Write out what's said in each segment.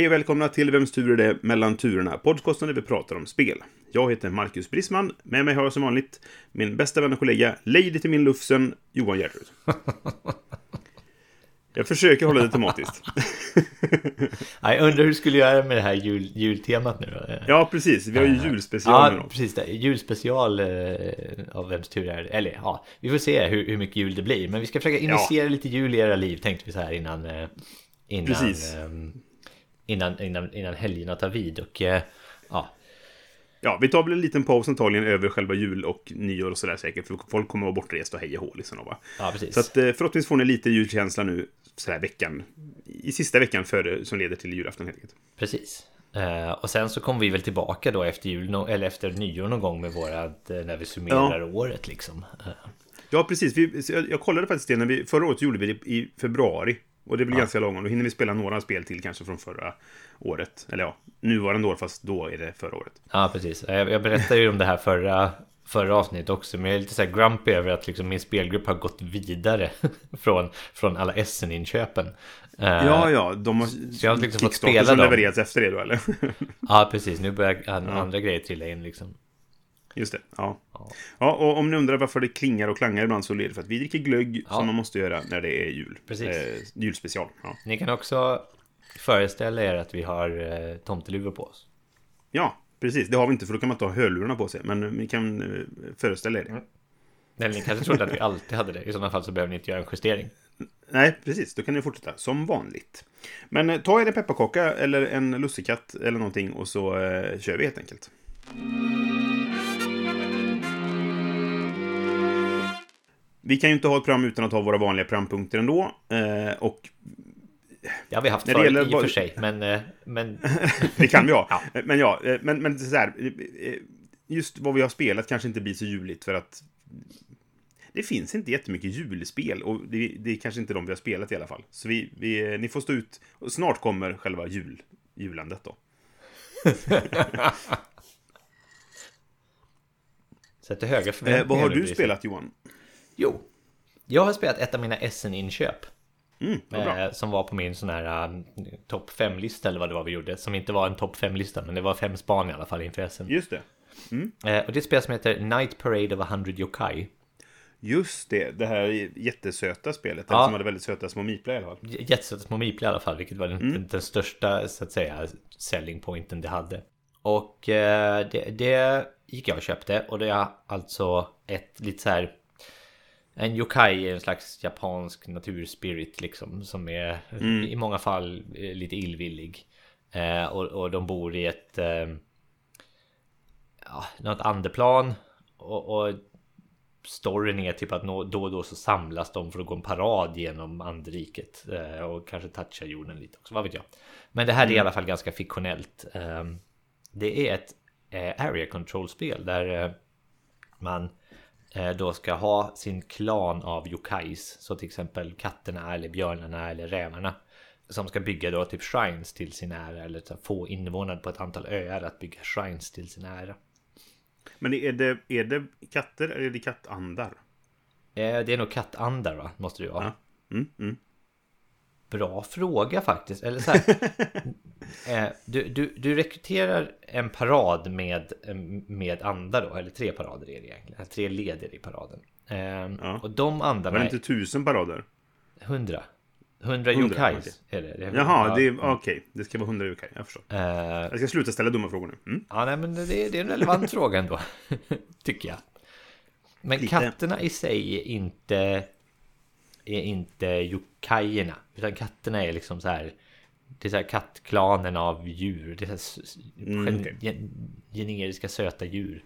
Hej och välkomna till Vems tur är det mellan turerna? Podcasten där vi pratar om spel. Jag heter Marcus Brisman. Med mig har jag som vanligt min bästa vän och kollega, Lady till min Lufsen, Johan Gärderud. Jag försöker hålla det tematiskt. Jag undrar hur du skulle göra med det här jul, jultemat nu? Ja, precis. Vi har ju julspecial Ja, precis. Det. Julspecial eh, av Vems tur är det? Eller ja, vi får se hur, hur mycket jul det blir. Men vi ska försöka initiera lite jul i era liv tänkte vi så här innan... eh, Innan, Precis. Innan, innan, innan helgerna tar vid. Och eh, ja, Ja, vi tar väl en liten paus antagligen över själva jul och nyår och sådär säkert. För folk kommer att vara bortresta och hej och hå liksom. Va? ja, precis. Så att eh, förhoppningsvis får ni lite julkänsla nu sådär veckan. I sista veckan före, som leder till julafton helt enkelt. Precis. Eh, och sen så kommer vi väl tillbaka då efter jul, eller efter nyår någon gång med vårat, eh, när vi summerar året liksom. Eh, Ja, precis. Vi, jag, jag kollade faktiskt det när vi... Förra året gjorde vi det i februari. Och det blir ganska långt. Då hinner vi spela några spel till kanske från förra året. Eller ja, nuvarande år, fast då är det förra året. Ja, precis. Jag, jag berättade ju om det här förra, förra avsnittet också. Men jag är lite så här grumpy över att liksom min spelgrupp har gått vidare från, från alla Essen-inköpen. Eh, Ja, ja. De har... jag har liksom fått spela som dem. levererats efter det då, eller? ja, precis. Nu börjar an- andra grejer trilla in liksom. Just det. Ja. ja. Och om ni undrar varför det klingar och klangar ibland så är det för att vi dricker glögg Ja. som man måste göra när det är jul. Precis. Eh, julspecial. Ja. Ni kan också föreställa er att vi har eh, tomteluvor på oss. ja, precis. Det har vi inte för då kan man inte ha hörlurarna på sig. Men ni kan eh, föreställa er det. Eller ni kanske trodde att vi alltid hade det. I sådana fall så behöver ni inte göra en justering. Nej, precis. Då kan ni fortsätta som vanligt. Men eh, ta er en pepparkaka eller en lussekatt eller någonting och så eh, kör vi helt enkelt. Vi kan ju inte ha ett program utan att ha våra vanliga programpunkter ändå. Eh, och Det har vi haft förut gäller i och för sig. Men, eh, men det kan vi ha. Ja. Men ja, eh, men, men så här. eh, eh, Just vad vi har spelat kanske inte blir så juligt för att det finns inte jättemycket julspel och det, det är kanske inte de vi har spelat i alla fall. Så vi, vi, ni får stå ut. Och snart kommer själva jul, julandet då. sätter höga Eh, förväntningar. vad har du spelat Johan? Jo, jag har spelat ett av mina Essen-inköp. Mm. Eh, som var på min sån här um, topp 5-lista eller vad det var vi gjorde. Som inte var en topp 5-lista men det var fem span i alla fall inför Essen. Just det. Eh, och det är ett spel som heter Night Parade of a Hundred Yokai. Just det, det här jättesöta spelet. Ja. Som hade väldigt söta små miplar i alla fall. Jättesöta små miplar i alla fall, vilket var den, den, den största så att säga selling pointen det hade. Och eh, det, det gick jag och köpte och det är alltså ett lite så här en yokai är en slags japansk naturspirit liksom som är i många fall eh, lite illvillig. Eh, och, och de bor i ett eh, ja, något andeplan och, och storyn är typ att nå- då och då så samlas de för att gå en parad genom anderiket eh, och kanske toucha jorden lite också, vad vet jag. Men det här är i alla fall ganska fiktionellt. Eh, Det är ett eh, area control-spel där eh, man då ska ha sin klan av yokais, så till exempel katterna eller björnarna eller rävarna som ska bygga då typ shrines till sin ära eller få invånare på ett antal öar att bygga shrines till sin ära. Men är det, är det katter eller är det kattandar? Eh, Det är nog kattandar va? Måste det vara. Ja. Mm, mm. Bra fråga faktiskt. Eller så här. eh, du, du, du rekryterar en parad med, med andar då, eller tre parader är det egentligen. Tre leder i paraden. Eh, Ja. Och de Var andarna det är inte tusen parader? hundra. Hundra yokais är det. det är Jaha, ja, det är okej. Det ska vara hundra okej, jag förstår. eh, Jag ska sluta ställa dumma frågor nu. Mm. Ja, nej, men det, det är en relevant fråga ändå. Tycker jag. Men Lite. katterna i sig är inte... Är inte yokajerna. Utan katterna är liksom så här... Det är så här kattklanen av djur. Det är så Mm, gen- generiska söta djur.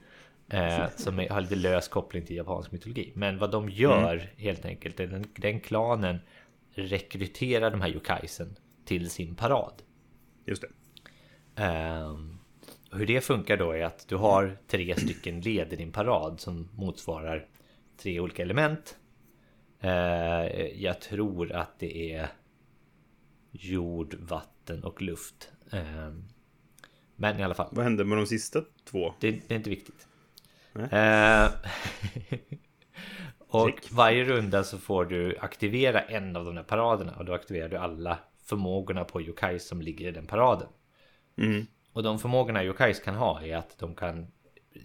Eh, som är, har lite lös koppling till japansk mytologi. Men vad de gör Mm. helt enkelt. är Den, den klanen rekryterar de här yokaisen till sin parad. Just det. Ehm, hur det funkar då är att du har tre stycken led i din parad som motsvarar tre olika element. Eh, jag tror att det är jord, vatten och luft. Ehm, men i alla fall. Vad hände med de sista två? Det, det är inte viktigt. Eh, och Check. varje runda så får du aktivera en av de där paraderna och då aktiverar du alla förmågorna på Yokais som ligger i den paraden. Mm. Och de förmågorna Yokais kan ha är att de kan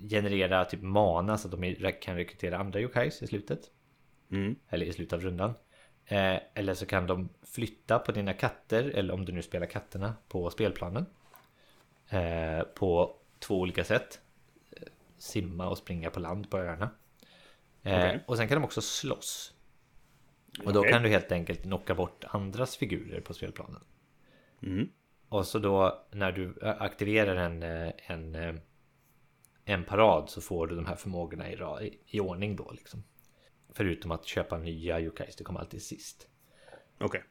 generera typ mana så att de kan rekrytera andra Yokais i slutet. Mm. Eller i slutet av rundan. Eh, eller så kan de flytta på dina katter, eller om du nu spelar katterna, på spelplanen. Eh, på två olika sätt. Eh, Simma och springa på land på öarna. Eh, Okej. Och sen kan de också slåss. Och då Okej. kan du helt enkelt knocka bort andras figurer på spelplanen. Mm. Och så då när du aktiverar en, eh, en, eh, en parad så får du de här förmågorna i, i ordning då liksom. Förutom att köpa nya Yokais, det kommer alltid sist. Okej.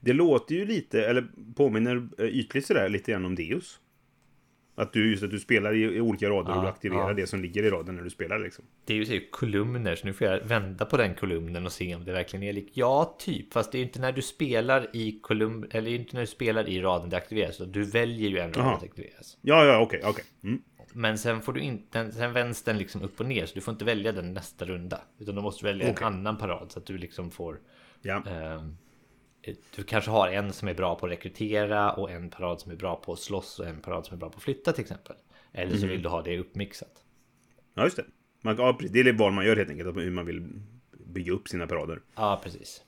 Det låter ju lite, eller påminner eh, ytligt sådär lite grann om Deus. Att du just att du spelar i, i olika rader och Ja, du aktiverar ja. det som ligger i raden när du spelar liksom. Det är ju kolumner, så nu får jag vända på den kolumnen och se om det verkligen är likt. Ja, typ, fast det är ju inte när du spelar i kolumn, eller inte när du spelar i raden det aktiveras. Du väljer ju en rad att aktiveras. Ja, ja, okej, okej. Mm. Men sen får du inte, sen vänds den liksom upp och ner, så du får inte välja den nästa runda. Utan då måste du välja Okej. en annan parad så att du liksom får Ja. Ehm, Du kanske har en som är bra på att rekrytera och en parad som är bra på att slåss och en parad som är bra på att flytta till exempel. Eller så vill du ha det uppmixat. ja, just det. Man, ja, precis. det är vad man gör helt enkelt, hur man vill bygga upp sina parader. Ja, precis.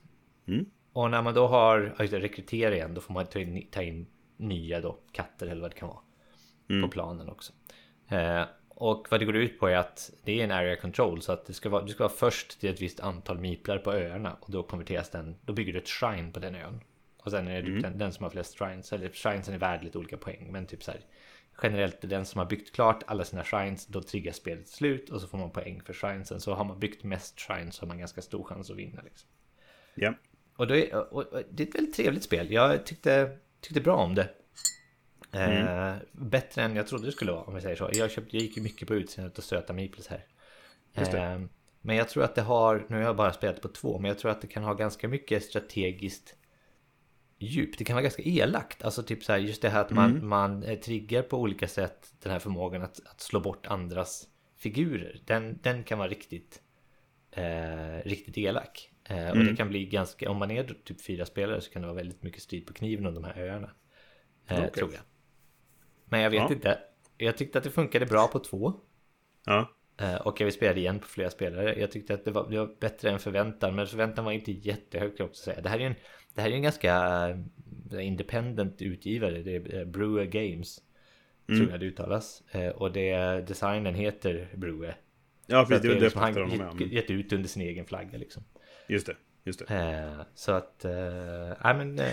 Mm. Och när man då har ja, just det, rekrytera igen, då får man ta in, ta in nya då, katter eller vad det kan vara. På planen också. Eh, och vad det går ut på är att det är en area control så att det ska vara, du ska vara först till ett visst antal miplar på öarna och då konverteras den, då bygger du ett shrine på den ön. Och sen är det den, den som har flest shrines, eller shrinesen är värd lite olika poäng, men typ så här generellt den som har byggt klart alla sina shrines, då triggar spelet slut och så får man poäng för shrinesen. Så har man byggt mest shrines så har man ganska stor chans att vinna liksom. Ja. Och, är, och, och, det är ett väldigt trevligt spel. Jag tyckte, tyckte bra om det. Eh, bättre än jag trodde det skulle vara om vi säger så. Jag, köpte, jag gick ju mycket på utseendet och söta meeples här. Eh, men jag tror att det har, nu har jag bara spelat på två, men jag tror att det kan ha ganska mycket strategiskt djup. Det kan vara ganska elakt. Alltså typ så här, just det här att man, man eh, triggar på olika sätt den här förmågan att, att slå bort andras figurer. Den, den kan vara riktigt, eh, riktigt elak. Eh, och det kan bli ganska, om man är typ fyra spelare så kan det vara väldigt mycket strid på kniven om de här öarna. Eh, Okej. Tror jag. Men jag vet Ja. inte. Jag tyckte att det funkade bra på två. Ja. Eh, Och jag vill spela igen på flera spelare. Jag tyckte att det var, det var bättre än förväntan. Men förväntan var inte jättehög kan jag också säga. Det här är en, det här är en ganska eh, independent utgivare. Det är eh, Brewer Games. Mm. Tror jag det uttalas. Och det, designen heter Brewer. Ja, precis. Det det det liksom han de gett, gett ut under sin egen flagga liksom. Just det. Just det. Så att, nej men... eh,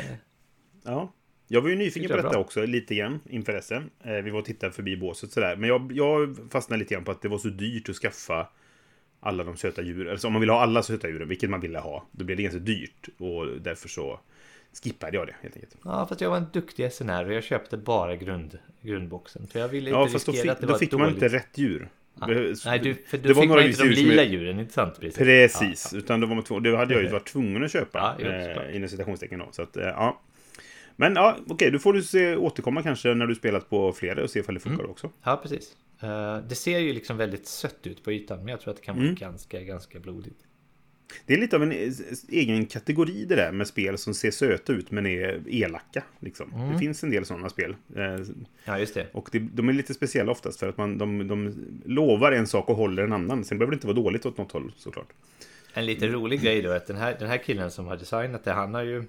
Ja. Jag var ju nyfiken på detta bra. också, lite grann, inför resten. Eh, vi var och tittade förbi båset sådär. Men jag, jag fastnade lite grann på att det var så dyrt att skaffa alla de söta djuren. Alltså om man vill ha alla söta djuren, vilket man ville ha, då blev det ganska dyrt. Och därför så skippade jag det, helt enkelt. Ja, fast jag var en duktig SNR och jag köpte bara grund, grundboxen. För jag ville Ja, inte fast då riskera fick, att det då var fick dåligt. man inte rätt djur. Det- Nej, du, för det då var fick man inte de lila är- djuren, inte sant? Precis. Precis, Ja, utan det, var man två, det hade jag ju varit tvungen att köpa. Ja, eh, inom citationstecken då. Så att, eh, ja. Men ja, okej, då får du se, återkomma kanske när du spelat på flera och se ifall det funkar Mm. också. ja precis. Eh, det ser ju liksom väldigt sött ut på ytan, men jag tror att det kan vara Mm. ganska, ganska blodigt. Det är lite av en eh, egen kategori det där med spel som ser söta ut men är elaka. Liksom. Mm. Det finns en del sådana spel. Eh, Ja, just det. och det, de är lite speciella oftast för att man, de, de lovar en sak och håller en annan. Sen behöver det inte vara dåligt åt något håll såklart. En lite rolig grej då är att den här, den här killen som har designat det, han har ju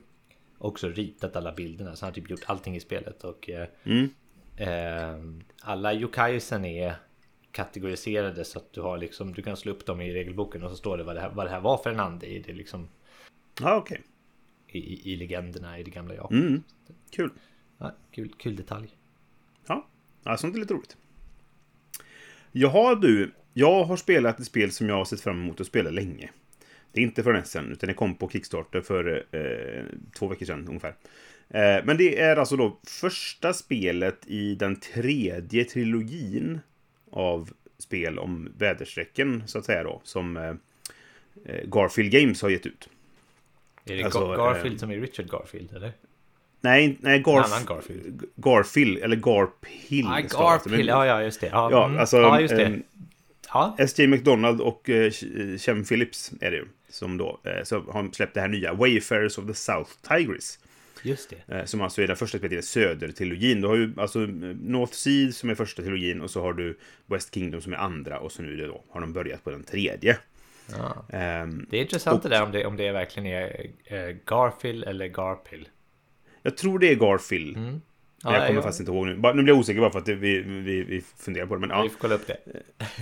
också ritat alla bilderna. Så han har typ gjort allting i spelet. Och eh, Mm. eh, alla yokaisen är kategoriserade så att du har liksom, du kan slå upp dem i regelboken och så står det vad det här, vad det här var för en ande i det liksom Ja, okej. i, i, i legenderna i det gamla Japan. Mm. Kul. Ja, kul, kul detalj. Ja, ja sånt är lite roligt. Jaha du, jag har spelat ett spel som jag har sett fram emot att spela länge. Det är inte från Essen, utan det kom på Kickstarter för eh, två veckor sedan ungefär. Eh, men det är alltså då första spelet i den tredje trilogin av spel om väderstrecken, så att säga då, som eh, eh Garfield Games har gett ut. Är det alltså, Garfield eh, som är Richard Garfield, eller? Nej, nej Garf Garfield. Garfield, eller Garphill. Ah, Garphill, ja, ja, just det. Ja, ja mm. alltså... Ja, just det. Eh, ja. S.J. McDonald och Chem Phillips är det ju. Som då eh, så har släppt det här nya Wayfarers of the South Tigris. Just det. Eh, som alltså är den första spelet i Söder-trilogin. Du har ju alltså North Sea som är första trilogin och så har du West Kingdom som är andra och så nu då har de börjat på den tredje. Ja. Um, det är intressant och, det där om det, om det verkligen är Garfield eller Garpill. Jag tror det är Garfield. Mm. Ja, jag kommer ja. faktiskt inte ihåg nu. nu blir jag osäker bara för att vi, vi, vi funderar på det. Men, ja. Vi får kolla upp det.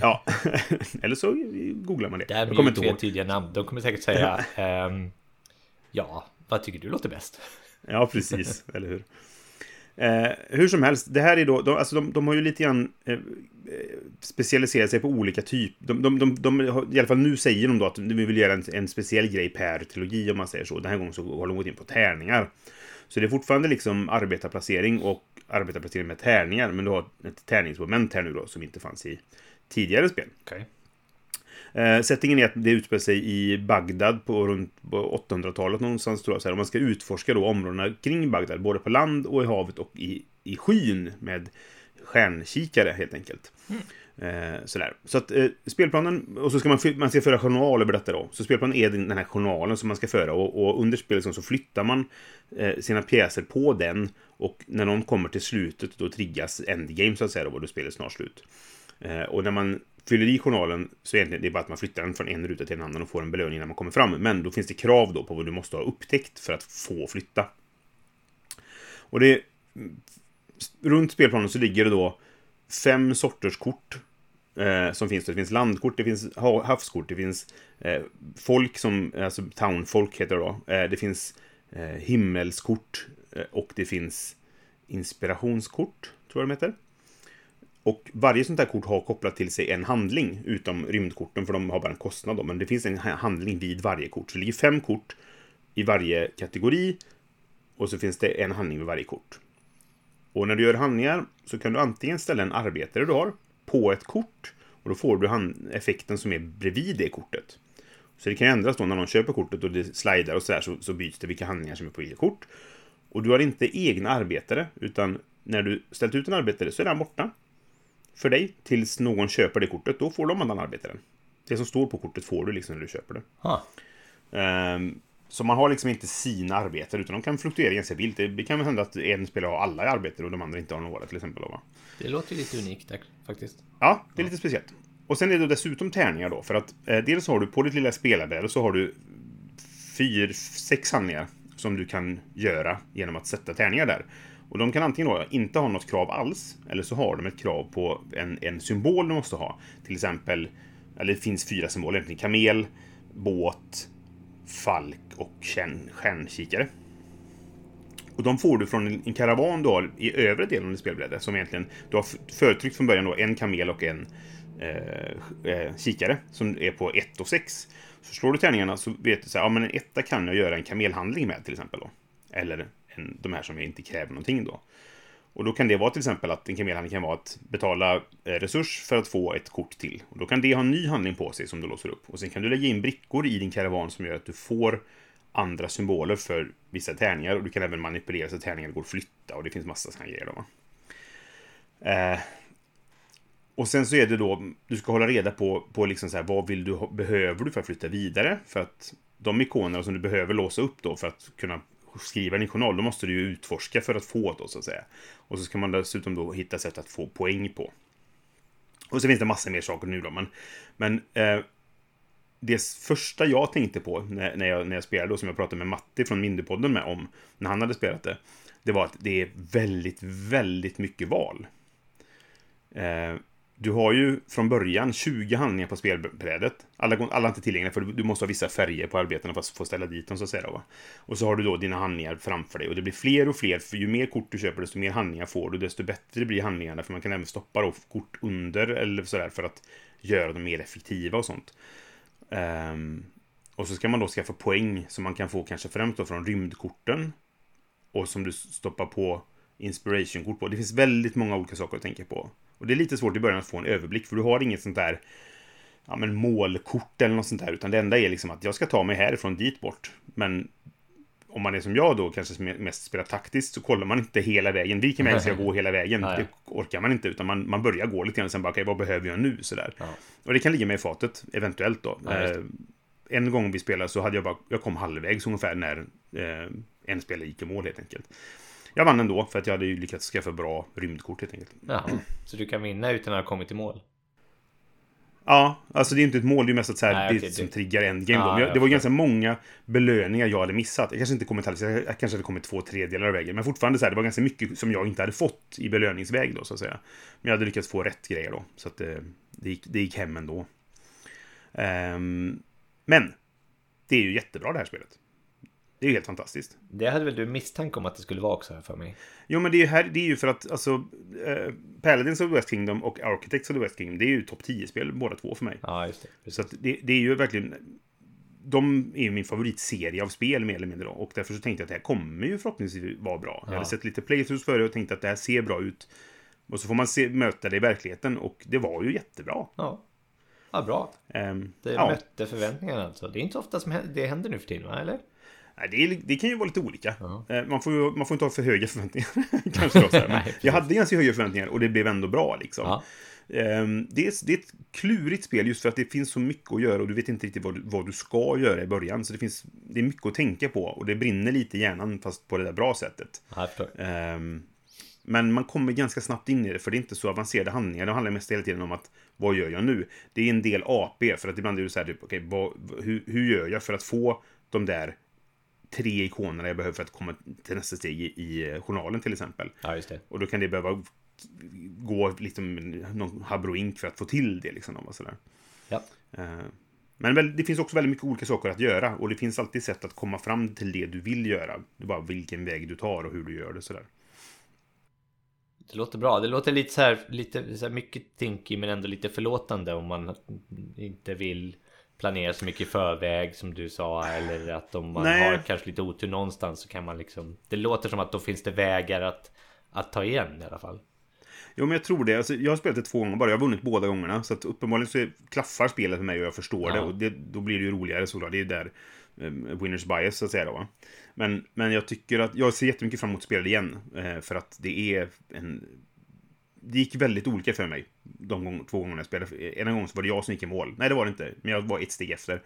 Ja, eller så googlar man det. Det här blir inte tydliga namn. De kommer säkert säga um, Ja, vad tycker du låter bäst? Ja, precis. eller hur? Eh, hur som helst, det här är då, de, alltså de, de har ju lite grann eh, specialiserat sig på olika typer. De, de, de, de, I alla fall nu säger de då att vi vill göra en, en speciell grej per trilogi om man säger så. Den här gången så har de gått in på tärningar. Så det är fortfarande liksom arbetarplacering och arbetarplacering med tärningar. Men du har ett tärningsmoment här nu då som inte fanns i tidigare spel. Okay. Eh, settingen är att det utspelar sig i Bagdad på runt 800-talet någonstans tror jag. Så här, och man ska utforska då områdena kring Bagdad, både på land och i havet och i, i skyn med stjärnkikare helt enkelt. Mm. Eh, sådär. Så att eh, spelplanen, och så ska man, man ska föra journal över detta då. Så spelplanen är den, här journalen som man ska föra och, och under spelet liksom så flyttar man eh, sina pjäser på den och när någon kommer till slutet då triggas endgame så att säga då, då spelet snart slut. Eh, och när man fyller i journalen så är det, det är bara att man flyttar den från en ruta till en annan och får en belöning när man kommer fram. Men då finns det krav då på vad du måste ha upptäckt för att få flytta. Och det... Mm, runt spelplanen så ligger det då fem sorters kort eh, som finns. Det finns landkort, det finns havskort, det finns eh, folk som, alltså townfolk heter det då. Eh, det finns eh, himmelskort eh, och det finns inspirationskort, tror jag de heter. Och varje sånt här kort har kopplat till sig en handling, utom rymdkorten, för de har bara en kostnad. Då. Men det finns en handling vid varje kort. Så det ligger fem kort i varje kategori. Och så finns det en handling vid varje kort. Och när du gör handlingar så kan du antingen ställa en arbetare du har på ett kort. Och då får du effekten som är bredvid det kortet. Så det kan ändras då när någon köper kortet och det slidar och sådär så, så byts det vilka handlingar som är på vilket kort. Och du har inte egna arbetare, utan när du ställt ut en arbetare så är den borta för dig tills någon köper det kortet. Då får de annan arbetaren. Det som står på kortet får du liksom när du köper det. Um, så man har liksom inte sina arbetare utan de kan fluktuera ganska vilt. Det kan hända att en spelare har alla arbetare och de andra inte har några till exempel. Va? Det låter ju lite unikt där, faktiskt. Ja, det är lite speciellt. Och sen är det dessutom tärningar då. För att eh, dels har du på ditt lilla spelarbräde så har du fyra, sex handlingar som du kan göra genom att sätta tärningar där. Och de kan antingen då inte ha något krav alls, eller så har de ett krav på en, en symbol du måste ha. Till exempel, eller det finns fyra symboler, egentligen kamel, båt, falk och stjärnkikare. Och de får du från en karavan du har i övre delen av spelbrädet. Som egentligen, du har förtryckt från början då en kamel och en eh, eh kikare som är på 1 och 6. Så slår du tärningarna så vet du så här, ja men en etta kan jag göra en kamelhandling med till exempel då. Eller en, de här som jag inte kräver någonting då. Och då kan det vara till exempel att en kamelhandling kan vara att betala eh, resurs för att få ett kort till. Och då kan det ha en ny handling på sig som du låser upp. Och sen kan du lägga in brickor i din karavan som gör att du får andra symboler för vissa tärningar. Och du kan även manipulera så att tärningar går att flytta och det finns massa sådana grejer. Då, eh, och sen så är det då, du ska hålla reda på, på liksom så här, vad vill du, behöver du för att flytta vidare? För att de ikoner som du behöver låsa upp då för att kunna skriva din journal, då måste du ju utforska för att få det, så att säga. Och så ska man dessutom då hitta sätt att få poäng på. Och så finns det massor mer saker nu då, men, men eh, det första jag tänkte på när, när, jag, när jag spelade, och som jag pratade med Matti från Mindypodden med om, när han hade spelat det, det var att det är väldigt, väldigt mycket val. Eh, du har ju från början 20 handlingar på spelbrädet. Alla, alla är inte tillgängliga för du måste ha vissa färger på arbetena för att få ställa dit dem så att säga. Va? Och så har du då dina handlingar framför dig och det blir fler och fler för ju mer kort du köper desto mer handlingar får du desto bättre blir handlingarna för man kan även stoppa då kort under eller sådär för att göra dem mer effektiva och sånt. Um, och så ska man då skaffa poäng som man kan få kanske främst då från rymdkorten. och som du stoppar på inspiration-kort på. Det finns väldigt många olika saker att tänka på. Och det är lite svårt i början att få en överblick, för du har inget sånt där ja, men målkort eller något sånt där, utan det enda är liksom att jag ska ta mig härifrån dit bort. Men om man är som jag då, kanske mest spelar taktiskt, så kollar man inte hela vägen. Vilken väg ska jag gå hela vägen? Nej. Det orkar man inte, utan man, man börjar gå lite grann och sen bara, okej, vad behöver jag nu? Sådär. Ja. Och det kan ligga med i fatet, eventuellt då. Ja, eh, en gång vi spelade så hade jag bara, jag kom halvvägs ungefär när eh, en spelare gick i mål helt enkelt. Jag vann ändå, för att jag hade ju lyckats skaffa bra rymdkort helt enkelt. Jaha. Så du kan vinna utan att ha kommit i mål? Ja, alltså det är inte ett mål, det är mest att så här, Nej, det okej, som det- triggar endgame. Men jag, det var ganska många belöningar jag hade missat. Jag kanske inte kommit halvvägs, jag kanske hade kommit två tredjedelar av vägen. Men fortfarande så här, det var ganska mycket som jag inte hade fått i belöningsväg då, så att säga. Men jag hade lyckats få rätt grejer då. Så att det, det, gick, det gick hem ändå. Ehm, men, det är ju jättebra det här spelet. Det är ju helt fantastiskt. Det hade väl du misstanke om att det skulle vara också här för mig? Jo, men det är ju, här, det är ju för att alltså, eh, Paladins of the West Kingdom och Architects of the West Kingdom, det är ju topp 10-spel båda två för mig. Ja, just det. Så att det, det är ju verkligen... De är ju min favoritserie av spel mer eller mindre. då. Och därför så tänkte jag att det här kommer ju förhoppningsvis vara bra. Jag Ja. hade sett lite playthroughs före och tänkte att det här ser bra ut. Och så får man se, möta det i verkligheten och det var ju jättebra. Ja. Ja, bra. Ehm, Det ja. mötte förväntningarna alltså. Det är inte så ofta som det händer nu för tiden, va? Eller? Nej, det, är, det kan ju vara lite olika. Eh, Man, får man får inte ha för höga förväntningar. kanske då, Nej, jag hade ganska höga förväntningar och det blev ändå bra. Liksom. Ehm, Det, är, det är ett klurigt spel just för att det finns så mycket att göra och du vet inte riktigt vad du, vad du ska göra i början. Så det, finns, det är mycket att tänka på och det brinner lite i hjärnan fast på det där bra sättet. Ehm, Men man kommer ganska snabbt in i det för det är inte så avancerade handlingar. Det handlar mest hela tiden om att vad gör jag nu? Det är en del AP för att ibland är det så här typ, okej, vad, hur, hur gör jag för att få de där tre ikonerna jag behöver för att komma till nästa steg i, i journalen till exempel. Ja, just det. Och då kan det behöva gå med någon habroink för att få till det. Liksom, och sådär. Ja. Eh, Men det finns också väldigt mycket olika saker att göra. Och det finns alltid sätt att komma fram till det du vill göra. Det är bara vilken väg du tar och hur du gör det. Sådär. Det låter bra. Det låter lite så här, lite så här mycket tinky men ändå lite förlåtande om man inte vill planera så mycket i förväg som du sa eller att om man Nej. har kanske lite otur någonstans så kan man liksom Det låter som att då finns det vägar att, att ta igen i alla fall. Jo, men jag tror det. Alltså, jag har spelat det två gånger bara. Jag har vunnit båda gångerna. Så att uppenbarligen så klaffar spelet för mig och jag förstår det. Ja. Och det, då blir det ju roligare såklart. Det är där um, winners bias så att säga då. Va? Men, men jag tycker att jag ser jättemycket fram emot det igen. Eh, för att det är en... Det gick väldigt olika för mig. De gång, två gångerna jag spelade. Ena gången så var det jag som gick i mål. Nej, det var det inte. Men jag var ett steg efter.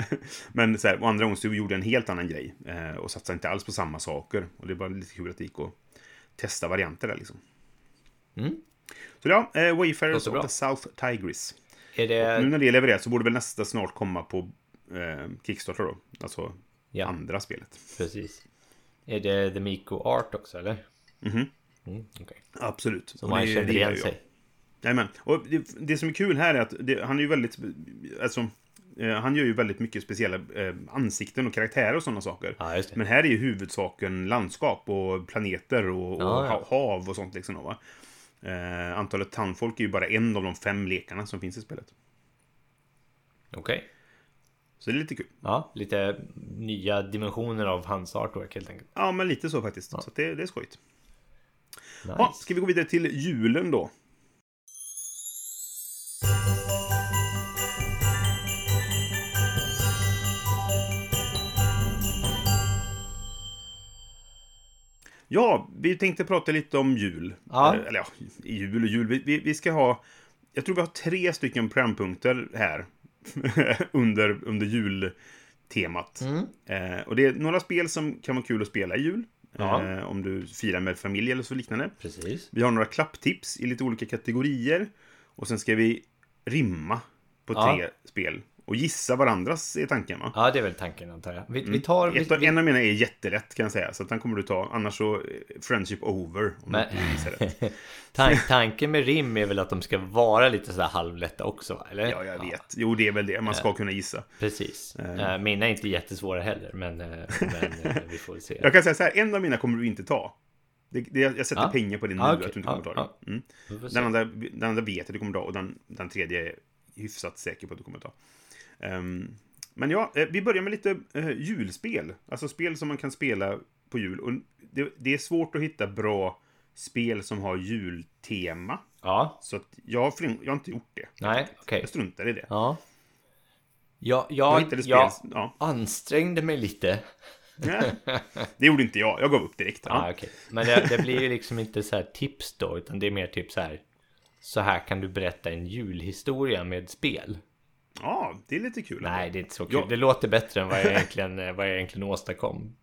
men så här, och andra gången så gjorde jag en helt annan grej. Eh, och satsade inte alls på samma saker. Och det var lite kul att det gick att testa varianter där liksom. Mm. Så ja, eh, Wayfarers of the South Tigris. Det... Nu när det är levererat så borde väl nästa snart komma på eh, Kickstarter då. Alltså Ja. andra spelet. Precis. Är det The Miko Art också eller? Mhm. Mm, okej. Absolut. Så Och man det- känner igen sig. Jajamän. Och det, det som är kul här är att det, han är ju väldigt... Alltså, eh, han gör ju väldigt mycket speciella eh, ansikten och karaktärer och sådana saker. Ja. Men här är ju huvudsaken landskap och planeter och, och Ja, ja. ha- hav och sånt liksom. Va? Eh, antalet tandfolk är ju bara en av de fem lekarna som finns i spelet. Okej. Så det är lite kul. Ja, lite nya dimensioner av hans artwork helt enkelt. Ja, men lite så faktiskt. Så det, det är skojigt. Nice. Ja, ska vi gå vidare till julen då? Ja, vi tänkte prata lite om jul. Ja. Eh, Eller ja, jul och jul. Vi, vi, vi ska ha... Jag tror vi har tre stycken programpunkter här under, under jultemat. Mm. Eh, och det är några spel som kan vara kul att spela i jul. Eh, om du firar med familj eller så liknande. Precis. Vi har några klapptips i lite olika kategorier. Och sen ska vi rimma på tre spel. Och gissa varandras är tanken va? Ja, det är väl tanken antar jag. Vi, vi tar... Vi, av- vi, en av mina är jättelätt kan jag säga. Så att den kommer du ta. Annars så eh, Friendship over. Om Men- du inte. Tan tanken med rim är väl att de ska vara lite sådär halvlätta också, eller? Ja, jag vet. Jo, det är väl det. Man ska kunna gissa. Precis. Eh. Eh, Mina är inte jättesvåra heller, men, men vi får se. Jag kan säga så här. En av mina kommer du inte ta. Det, det, jag sätter Ja. pengar på det nu, Ja, okej. att du inte kommer Ja, ta. Mm. Vi får se. Den, andra, den andra vet jag att du kommer ta och den, den tredje är hyfsat säker på att du kommer ta. Ehm, men ja, eh, vi börjar med lite eh, julspel. Alltså spel som man kan spela på jul. Och det, det är svårt att hitta bra spel som har jultema. Ja. Så jag, har, jag har inte gjort det. Nej, okej. Jag struntar i det. Ja. Jag, Jag jag, jag Ja. ansträngde mig lite. Det gjorde inte jag. Jag gav upp direkt. Ja, Ja. okej. Men det, det blir ju liksom inte så här tips då, utan det är mer typ så här. Så här kan du berätta en julhistoria med spel. Ja, det är lite kul. Nej, det är inte så kul. Ja. Det låter bättre än vad jag egentligen, eh, vad jag egentligen åstadkom.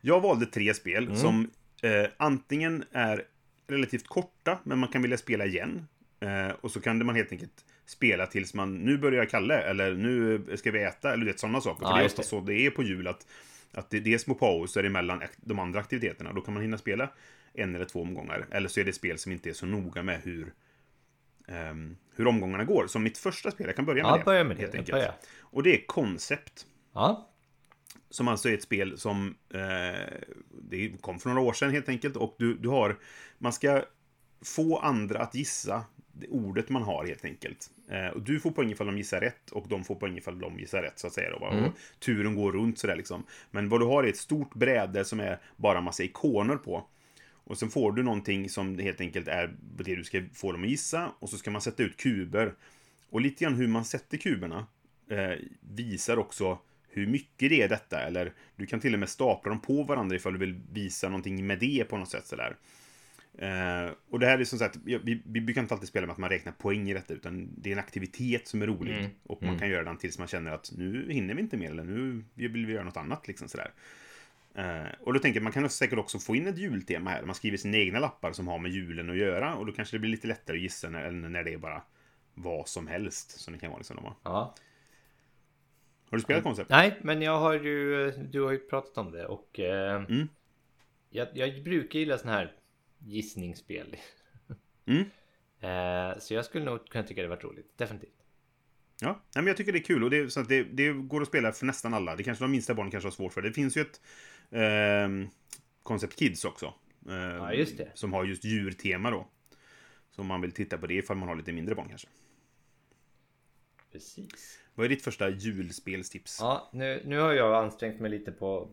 Jag valde tre spel Mm. som eh, antingen är relativt korta, men man kan vilja spela igen. Eh, och så kan man helt enkelt spela tills man, nu börjar Kalle, eller nu ska vi äta, eller vet sådana saker. Ja, För det är ofta så det är på jul, att, att det, det är små pauser emellan de andra aktiviteterna. Då kan man hinna spela en eller två omgångar. Eller så är det spel som inte är så noga med hur, ehm, hur omgångarna går. Som mitt första spel, jag kan börja med Ja, det. börja med det. helt enkelt. Börja. Och det är Concept. Ja, Som alltså är ett spel som eh, det kom för några år sedan helt enkelt. Och du, du har, man ska få andra att gissa det ordet man har helt enkelt. Eh, och du får poäng ifall de gissar rätt och de får poäng ifall de gissar rätt så att säga. Då, va? Och turen går runt sådär liksom. Men vad du har är ett stort bräde som är bara massa ikoner på. Och sen får du någonting som helt enkelt är det du ska få dem att gissa. Och så ska man sätta ut kuber. Och lite grann hur man sätter kuberna eh, visar också hur mycket det är detta. Eller du kan till och med stapla dem på varandra ifall du vill visa någonting med det på något sätt. Sådär. Eh, och det här är som sagt, vi, vi brukar inte alltid spela med att man räknar poäng i detta, utan det är en aktivitet som är rolig. Mm. Och man kan göra den tills man känner att nu hinner vi inte mer, eller nu vill vi göra något annat. Liksom sådär. Eh, och då tänker jag, man kan säkert också få in ett jultema här. Man skriver sina egna lappar som har med julen att göra. Och då kanske det blir lite lättare att gissa när, än när det är bara vad som helst. Som det kan vara. Liksom. Har ja. du spelat koncept? Nej, men jag har ju, du har ju pratat om det och eh, Mm. jag, jag brukar gilla sådana här gissningsspel. Mm. Eh, så jag skulle nog kunna tycka det varit roligt, definitivt. Ja, Nej, men jag tycker det är kul och det, så det, det går att spela för nästan alla. Det kanske de minsta barnen kanske har svårt för. Det finns ju ett eh, Concept Kids också. Eh, Ja, just det. Som har just djurtema då. Så om man vill titta på det ifall man har lite mindre barn kanske. Precis. Vad är ditt första julspelstips? Ja, nu, nu har jag ansträngt mig lite på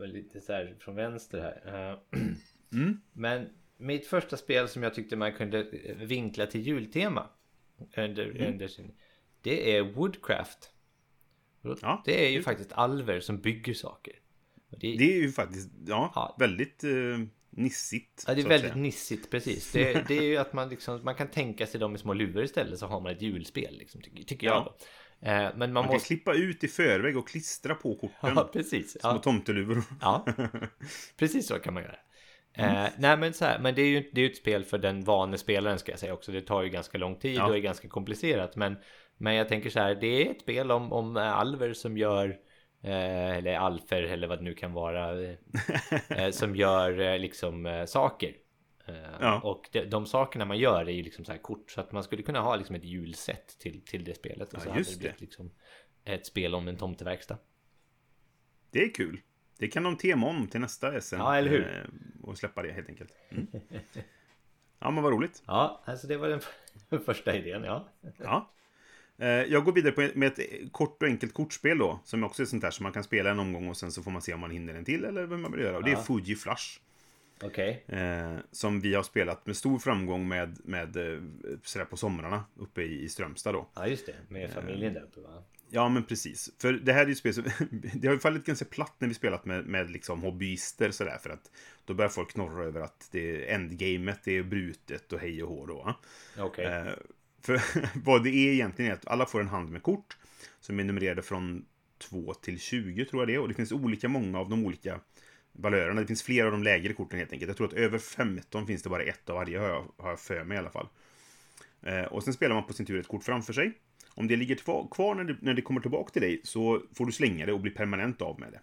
eh, lite så här från vänster här. Eh, Mm. Men mitt första spel som jag tyckte man kunde vinkla till jultema under, Mm. under sin, det är Woodcraft. Ja, det är ju faktiskt alver som bygger saker. Det, Det är ju faktiskt ja, Ja. väldigt eh, nissigt. ja, det är väldigt säga. nissigt precis. Det, det är ju att man liksom, man kan tänka sig dem i små luvor istället så har man ett julspel liksom, tycker, tycker jag. Då. Eh, Men man, Man kan måste... klippa ut i förväg och klistra på korten. Ja, precis. Små Ja. tomteluvor. Ja, precis så kan man göra. Eh, nej men så här, men det är ju det är ett spel för den vane spelaren ska jag säga också. Det tar ju ganska lång tid Ja. och är ganska komplicerat. Men, men jag tänker så här, det är ett spel om, om alver som gör eh, eller alfer eller vad det nu kan vara. eh, som gör eh, liksom eh, saker. Eh, Ja. Och de, de sakerna man gör är ju liksom så här kort. Så att man skulle kunna ha liksom ett julset till, till det spelet. Och Ja, så hade just det blivit det. liksom ett spel om en tomteverkstad. Det är kul. Det kan de tema om till nästa SM. Ja, eller hur? eh, Och släppa det helt enkelt. Mm. Ja, men vad roligt. Ja, alltså det var den första idén, ja. Ja. Eh, Jag går vidare med ett kort och enkelt kortspel då. Som också är sånt där som man kan spela en omgång och sen så får man se om man hinner en till eller vad man vill göra. Och det är Ja. Fuji Flush. Okej. Eh, som vi har spelat med stor framgång med, med eh, sådär på somrarna uppe i, i Strömstad då. Ja just det, med familjen där uppe va? Ja, men precis. För det här är ju spel som... det har ju fallit ganska platt när vi spelat med, med liksom hobbyister sådär. För att då börjar folk knorra över att det är endgamet, det är brutet och hej och hå då. va? För vad det är egentligen är att alla får en hand med kort. Som är numrerade från 2 till 20 tror jag det är. Och det finns olika många av de olika valörerna. Det finns flera av de lägre korten helt enkelt. Jag tror att över 15 finns det bara ett av varje har jag, har jag för mig i alla fall. Eh, och sen spelar man på sin tur ett kort framför sig. Om det ligger kvar, när, det, när det kommer tillbaka till dig så får du slänga det och bli permanent av med det.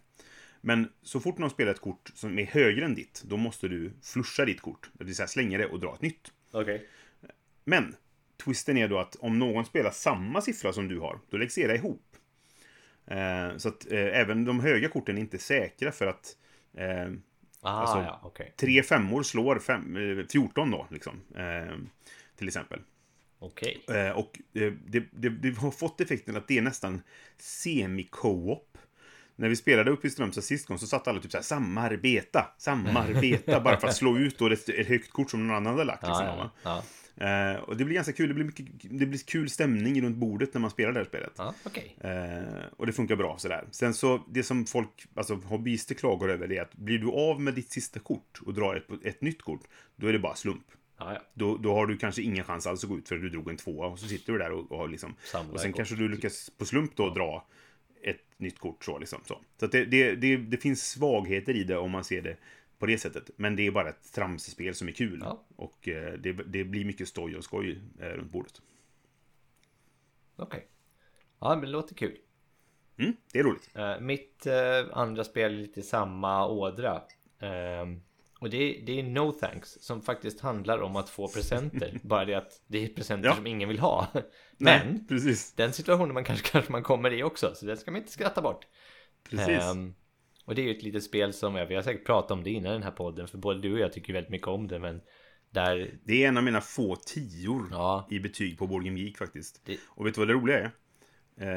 Men så fort någon spelar ett kort som är högre än ditt, då måste du flusha ditt kort. Det vill säga slänga det och dra ett nytt. Okej. Men twisten är då att om någon spelar samma siffra som du har, då läggs era ihop. Eh, så att eh, även de höga korten är inte säkra för att eh, Ah, Alltså, ja, okej. tre femmor slår fem, eh, 14 då, liksom. Eh, till exempel. Okej. Eh, och eh, det, det, det har fått effekten att det är nästan semi-co-op. när vi spelade uppe i Strömstad sist gång så satt alla typ såhär samarbeta, samarbeta, bara för att slå ut då ett, ett högt kort som någon annan hade lagt. Liksom, va? ja, ja. Eh, och det blir ganska kul, det blir, mycket, det blir kul stämning runt bordet när man spelar det här spelet. ja okej. Eh, och det funkar bra sådär. Sen så, det som folk, alltså hobbyister klagar över det är att blir du av med ditt sista kort och drar ett, ett nytt kort, då är det bara slump. Ja, ja. Då, då har du kanske ingen chans alls att gå ut för du drog en tvåa och så sitter du där och, och liksom... Samlar och sen kort, kanske du lyckas på slump då dra ett nytt kort så liksom. Så, så att det, det, det, det finns svagheter i det om man ser det på det sättet. Men det är bara ett tramsspel som är kul. Ja. Och eh, det, det blir mycket stoj och skoj eh, runt bordet. Okej. Ja, men det låter kul. Mm, det är roligt. Eh, mitt andra spel är lite samma ådra. Ehm, och det, är- det är No Thanks som faktiskt handlar om att få presenter. Bara det att det är presenter Ja. som ingen vill ha. Men Nej, precis. den situationen man kanske, kanske man kommer i också. Så den ska man inte skratta bort. Precis. Och det är ju ett litet spel som, vi har säkert pratat om det innan den här podden. För både du och jag tycker väldigt mycket om det. Men där, Det är en av mina få tior ja, i betyg på Board Game Geek faktiskt. Det- Och vet du vad det roliga är?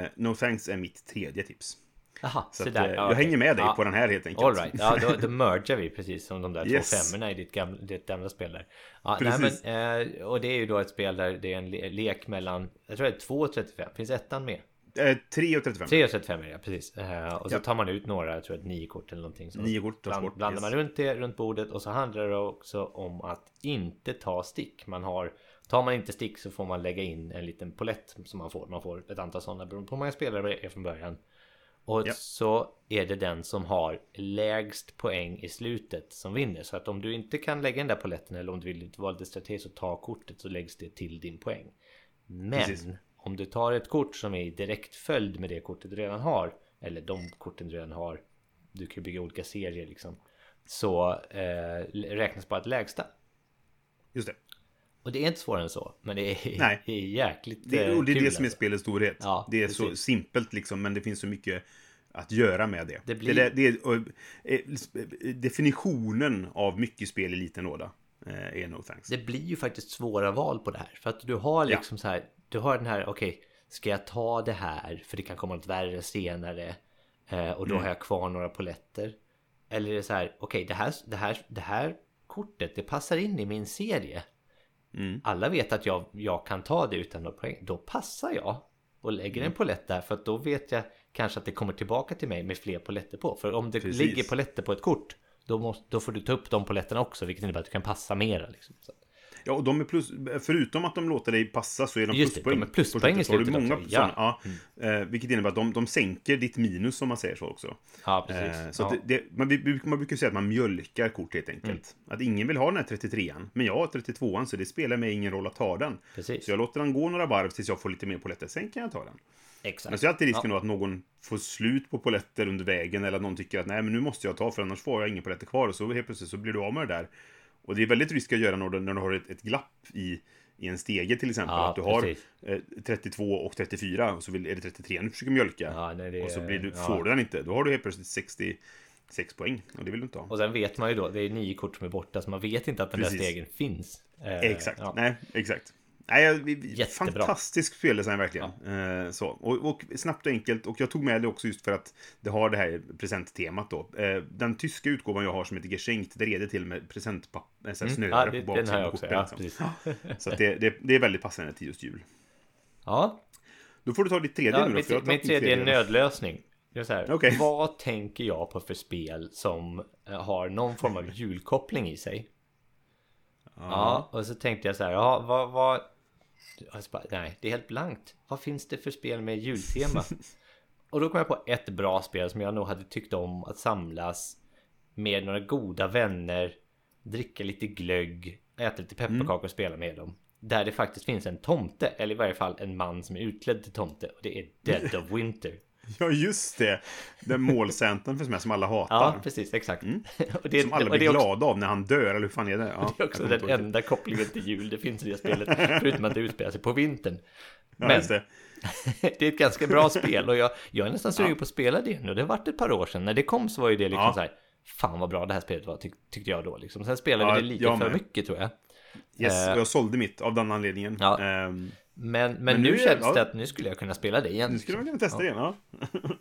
Eh, no Thanks är mitt tredje tips. Aha, Så så att, där. eh, Ja, jag okej. hänger med dig Ja. på den här helt enkelt. All right. ja då, då mergar vi precis som de där Yes. två femmorna i ditt gamla, ditt gamla spel där. Ja, nej, men, eh, och det är ju då ett spel där det är en le- lek mellan, jag tror det är 2 och 35, finns ettan med? Eh, 3 och 35. 3 och 35 är det, precis. Eh, och så tar man ut några, jag tror att nio kort eller någonting. Så Nio kort tas bort, blandar yes. man runt det, runt bordet och så handlar det också om att inte ta stick. Man har, tar man inte stick så får man lägga in en liten polett som man får. Man får ett antal sådana beroende på hur många spelare det är från början. Och Ja. så är det den som har lägst poäng i slutet som vinner. Så att om du inte kan lägga den där poletten eller om du vill vara lite strategisk och ta kortet så läggs det till din poäng. Men Precis. Om du tar ett kort som är i direkt följd med det kortet du redan har eller de korten du redan har du kan bygga olika serier liksom så eh, räknas bara ett lägsta. Just det. Och det är inte svårare än så, men det är, Nej. det är jäkligt Det, eh, och det är kul det som är alltså. spelets storhet. Ja, det är så precis. simpelt liksom, men det finns så mycket att göra med det. Det blir- det, det, och, eh, definitionen av mycket spel i liten låda eh, är No Thanks. Det blir ju faktiskt svåra val på det här. För att du har Ja. liksom så här. Du har den här, okej, ska jag ta det här för det kan komma något värre senare. Eh, och då Mm. har jag kvar några poletter. Eller är det så här, okej, det, här, det, här, det här kortet, det passar in i min serie. Mm. Alla vet att jag, jag kan ta det utan några poäng. Då passar jag och lägger Mm. en polett där för att då vet jag kanske att det kommer tillbaka till mig med fler poletter på. För om det Precis. ligger poletter på ett kort då, måste, då får du ta upp de poletterna också vilket innebär att du kan passa mera. Liksom. Så. Ja, och de är plus, förutom att de låter dig passa så är de Just det, pluspoäng. de är pluspoäng i slutet. Många också. Ja. sådana, ja. Eh, vilket innebär att de, de sänker ditt minus om man säger så också. Ja, precis. Eh, så ja. det, det, man, man brukar säga att man mjölkar kort helt enkelt. Mm. Att ingen vill ha den här 33an, men jag har 32an så det spelar mig ingen roll att ta den. Precis. Så jag låter den gå några varv tills jag får lite mer poletter, sen kan jag ta den. Exakt. Men så är alltid risken då att någon får slut på poletter under vägen eller att någon tycker att nej men nu måste jag ta för annars får jag inga poletter kvar och så helt plötsligt så blir du av med det där. Och det är väldigt riskigt att göra när du, när du har ett, ett glapp i, i en stege till exempel. Ja, att du har precis. eh, 32 och 34 och så vill, är det 33 du försöker mjölka. Ja, nej, det och så blir du, ja. får du den inte. Då har du helt plötsligt 66 poäng och det vill du inte ha. Och sen vet man ju då, det är nio kort som är borta så man vet inte att den Precis. där stegen finns. Eh, Exakt, ja. nej, exakt. Nej, Jättebra. fantastisk speldesign verkligen. Eh, så. Och, och snabbt och enkelt. Och jag tog med det också just för att det har det här presenttemat då. Eh, den tyska utgåvan jag har som heter Geschenkt, det det till med presentpapper, mm. snöre Ja, på baksidan också. Ja, liksom. Så det, det, det är väldigt passande till just jul. Ja, Då får du ta ditt tredje ja nu då, mitt, mitt tredje är nödlösning. Det är här, Okej. Vad tänker jag på för spel som eh, har någon form av julkoppling i sig? Ja, och så tänkte jag så här, ja, vad, vad... Alltså bara, nej, det är helt blankt. Vad finns det för spel med jultema? och då kom jag på ett bra spel som jag nog hade tyckt om att samlas med några goda vänner, dricka lite glögg, äta lite pepparkakor och spela med dem. Där det faktiskt finns en tomte, eller i varje fall en man som är utklädd till tomte. Och det är Dead of Winter. Ja, just det. Den målcentern finns med som alla hatar. Ja, precis, exakt. och det, Som alla blir också, glada av när han dör, eller hur fan är det? Ja, det är också den enda kopplingen till jul det finns i det spelet. Förutom att det utspelar sig på vintern. Ja, Men just det. det är ett ganska bra spel och jag, jag är nästan sugen på att spela det nu. Det har varit ett par år sedan. När det kom så var ju det liksom Ja. så här. Fan vad bra det här spelet var tyck, tyckte jag då liksom. Sen spelade Ja, vi det lite för mycket tror jag. Yes, Eh, och jag sålde mitt av den anledningen. Ja. Ehm, Men, men, Men nu, nu känns ja. det att nu skulle jag kunna spela det igen. nu skulle man liksom. kunna testa det igen, ja.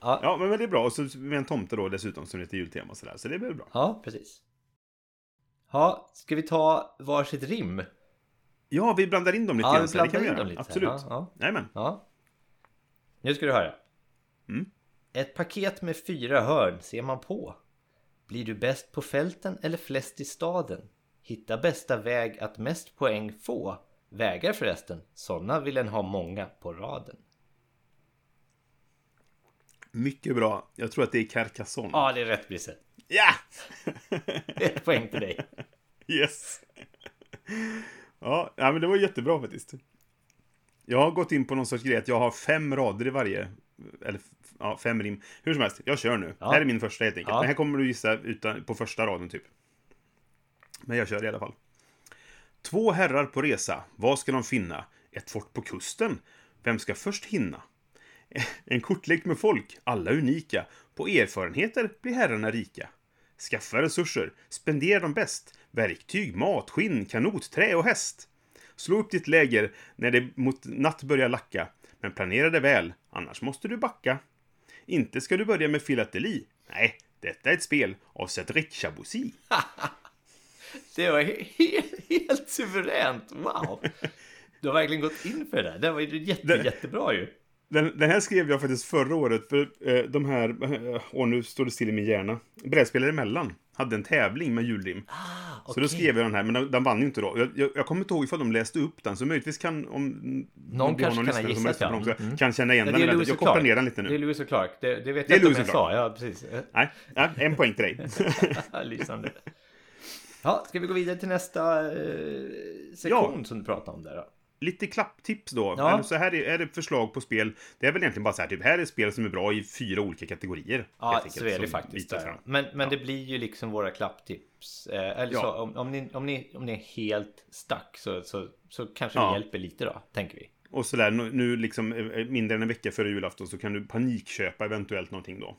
Ja. Ja, men, det är bra. Och så med en tomte då dessutom som heter jultema och sådär. Så det är väl bra. Ja, precis. Ja, ska vi ta varsitt rim? Ja, vi blandar in dem lite Ja, grann. vi det kan blandar vi in dem lite. Absolut. Ja, ja. Jajamän. Ja. Nu ska du höra. Mm. Ett paket med fyra hörn ser man på. Blir du bäst på fälten eller flest i staden? Hitta bästa väg att mest poäng få. Vägar förresten, sådana vill en ha många på raden. Mycket bra. Jag tror att det är Carcassonne. Ja, det är rätt Brisse. Ja! Ett poäng till dig. Yes! Ja, men det var jättebra faktiskt. Jag har gått in på någon sorts grej att jag har fem rader i varje. Eller ja, fem rim. Hur som helst, jag kör nu. Ja. Här är min första helt enkelt. Ja. Men här kommer du gissa utan, på första raden typ. Men jag kör i alla fall. Två herrar på resa. Vad ska de finna? Ett fort på kusten? Vem ska först hinna? En kortlek med folk, alla unika. På erfarenheter blir herrarna rika. Skaffa resurser, spendera dem bäst. Verktyg, mat, skinn, kanot, trä och häst. Slå upp ditt läger när det mot natt börjar lacka. Men planera det väl, annars måste du backa. Inte ska du börja med filateli. Nej, detta är ett spel av Cedric Chaboussi. Det var helt, helt suveränt. Wow! Du har verkligen gått in för det. Det var ju jätte, Det- jättebra ju. Den, den här skrev jag faktiskt förra året, för eh, de här, eh, och nu står det still i min hjärna, Brädspelare emellan hade en tävling med julrim. Så då skrev jag den här, men den, den vann ju inte då. Jag, jag, jag kommer inte ihåg ifall de läste upp den, så möjligtvis kan, om Någon om kanske kan ha gissat, ja. dem, så Mm. kan känna igen Ja, den. Jag kopplar ner den lite Det är nu. Lewis och Clark. Det, det vet Det jag inte om jag sa. Ja, precis. Nej, ja, en poäng till dig. Lysande. Ja, ska vi gå vidare till nästa eh, sektion som du pratade om där då? Lite klapptips då. Ja. Eller Så här är, är det förslag på spel. Det är väl egentligen bara så här, typ, här är spel som är bra i fyra olika kategorier. Ja, enkelt, så är det faktiskt. Där. Men, men det blir ju liksom våra klapptips. Eh, eller Ja. så, om, om, ni, om, ni, om ni är helt stuck så, så, så kanske Ja. vi hjälper lite då, tänker vi. Och sådär, nu, nu liksom eh, mindre än en vecka före julafton så kan du panikköpa eventuellt någonting då.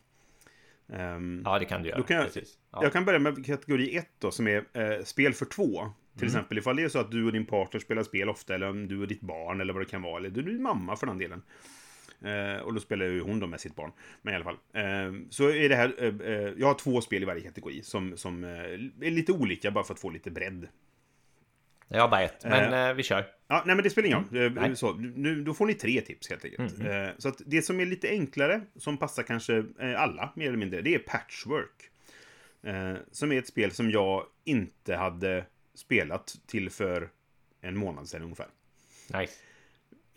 Ehm, Ja, det kan du göra. Kan jag- precis. Ja. Jag kan börja med kategori 1 då, som är eh, spel för två. Till Mm. exempel ifall det är så att du och din partner spelar spel ofta, eller om du och ditt barn, eller vad det kan vara, eller du och din mamma för den delen. Eh, och då spelar ju hon då med sitt barn. Men i alla fall. Eh, så är det här, eh, eh, jag har två spel i varje kategori som, som eh, är lite olika, bara för att få lite bredd. Jag har bara ett, men eh, vi kör. Ja, nej men det spelar ingen roll. Eh. Så, nu, då får ni tre tips helt enkelt. Eh, så att det som är lite enklare, som passar kanske eh, alla mer eller mindre, det är Patchwork. Eh, som är ett spel som jag inte hade spelat till för en månad sedan ungefär. Nice.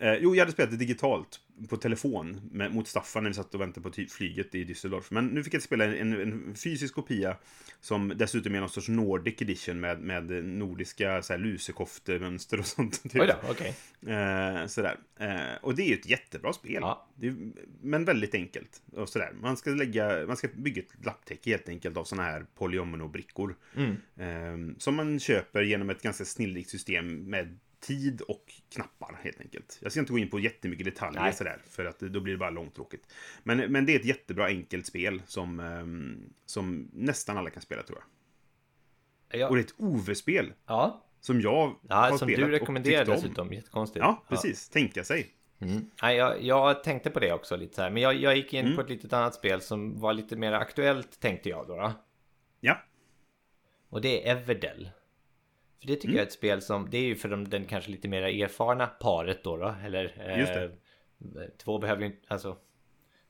Eh, jo, jag hade spelat det digitalt på telefon med, mot Staffan när vi satt och väntade på ty- flyget i Düsseldorf. Men nu fick jag spela en, en fysisk kopia som dessutom är någon sorts Nordic edition med, med nordiska så här, lusekoftemönster och sånt. typ. Oj då, okej. Eh, sådär. Eh, och det är ju ett jättebra spel. Ja. Är, men väldigt enkelt. Och sådär. Man, ska lägga, man ska bygga ett lapptäcke helt enkelt av sådana här polyomino-brickor. Mm. Eh, som man köper genom ett ganska snillrikt system med tid och knappar helt enkelt. Jag ska inte gå in på jättemycket detaljer Nej. sådär, för att då blir det bara långtråkigt. Men, men det är ett jättebra enkelt spel som, ehm, som nästan alla kan spela tror jag. Ja, Och det är ett OV-spel ja. som jag ja har som spelat du och rekommenderar dessutom. Jättekonstigt. Ja, precis. Tänka sig. Mm. Nej, jag, jag tänkte på det också lite så här. Men jag, jag gick in Mm. på ett litet annat spel som var lite mer aktuellt tänkte jag då. då. Ja. Och det är Everdell. För det tycker Mm. jag är ett spel som, det är ju för de, den kanske lite mer erfarna paret då. då eller, Just det. Eh, två behöver ju inte, alltså.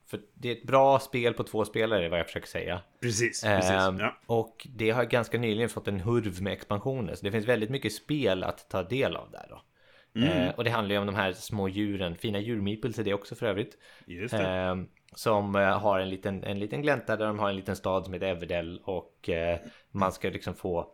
För det är ett bra spel på två spelare vad jag försöker säga. Precis. precis. Ehm, Ja. Och det har ganska nyligen fått en hurv med expansioner. Så det finns väldigt mycket spel att ta del av där då. Mm. Eh, och det handlar ju om de här små djuren, fina djurmeeples är det också för övrigt. Just det. Eh, som eh, har en liten, en liten glänta där de har en liten stad som heter Everdell och eh, man ska liksom få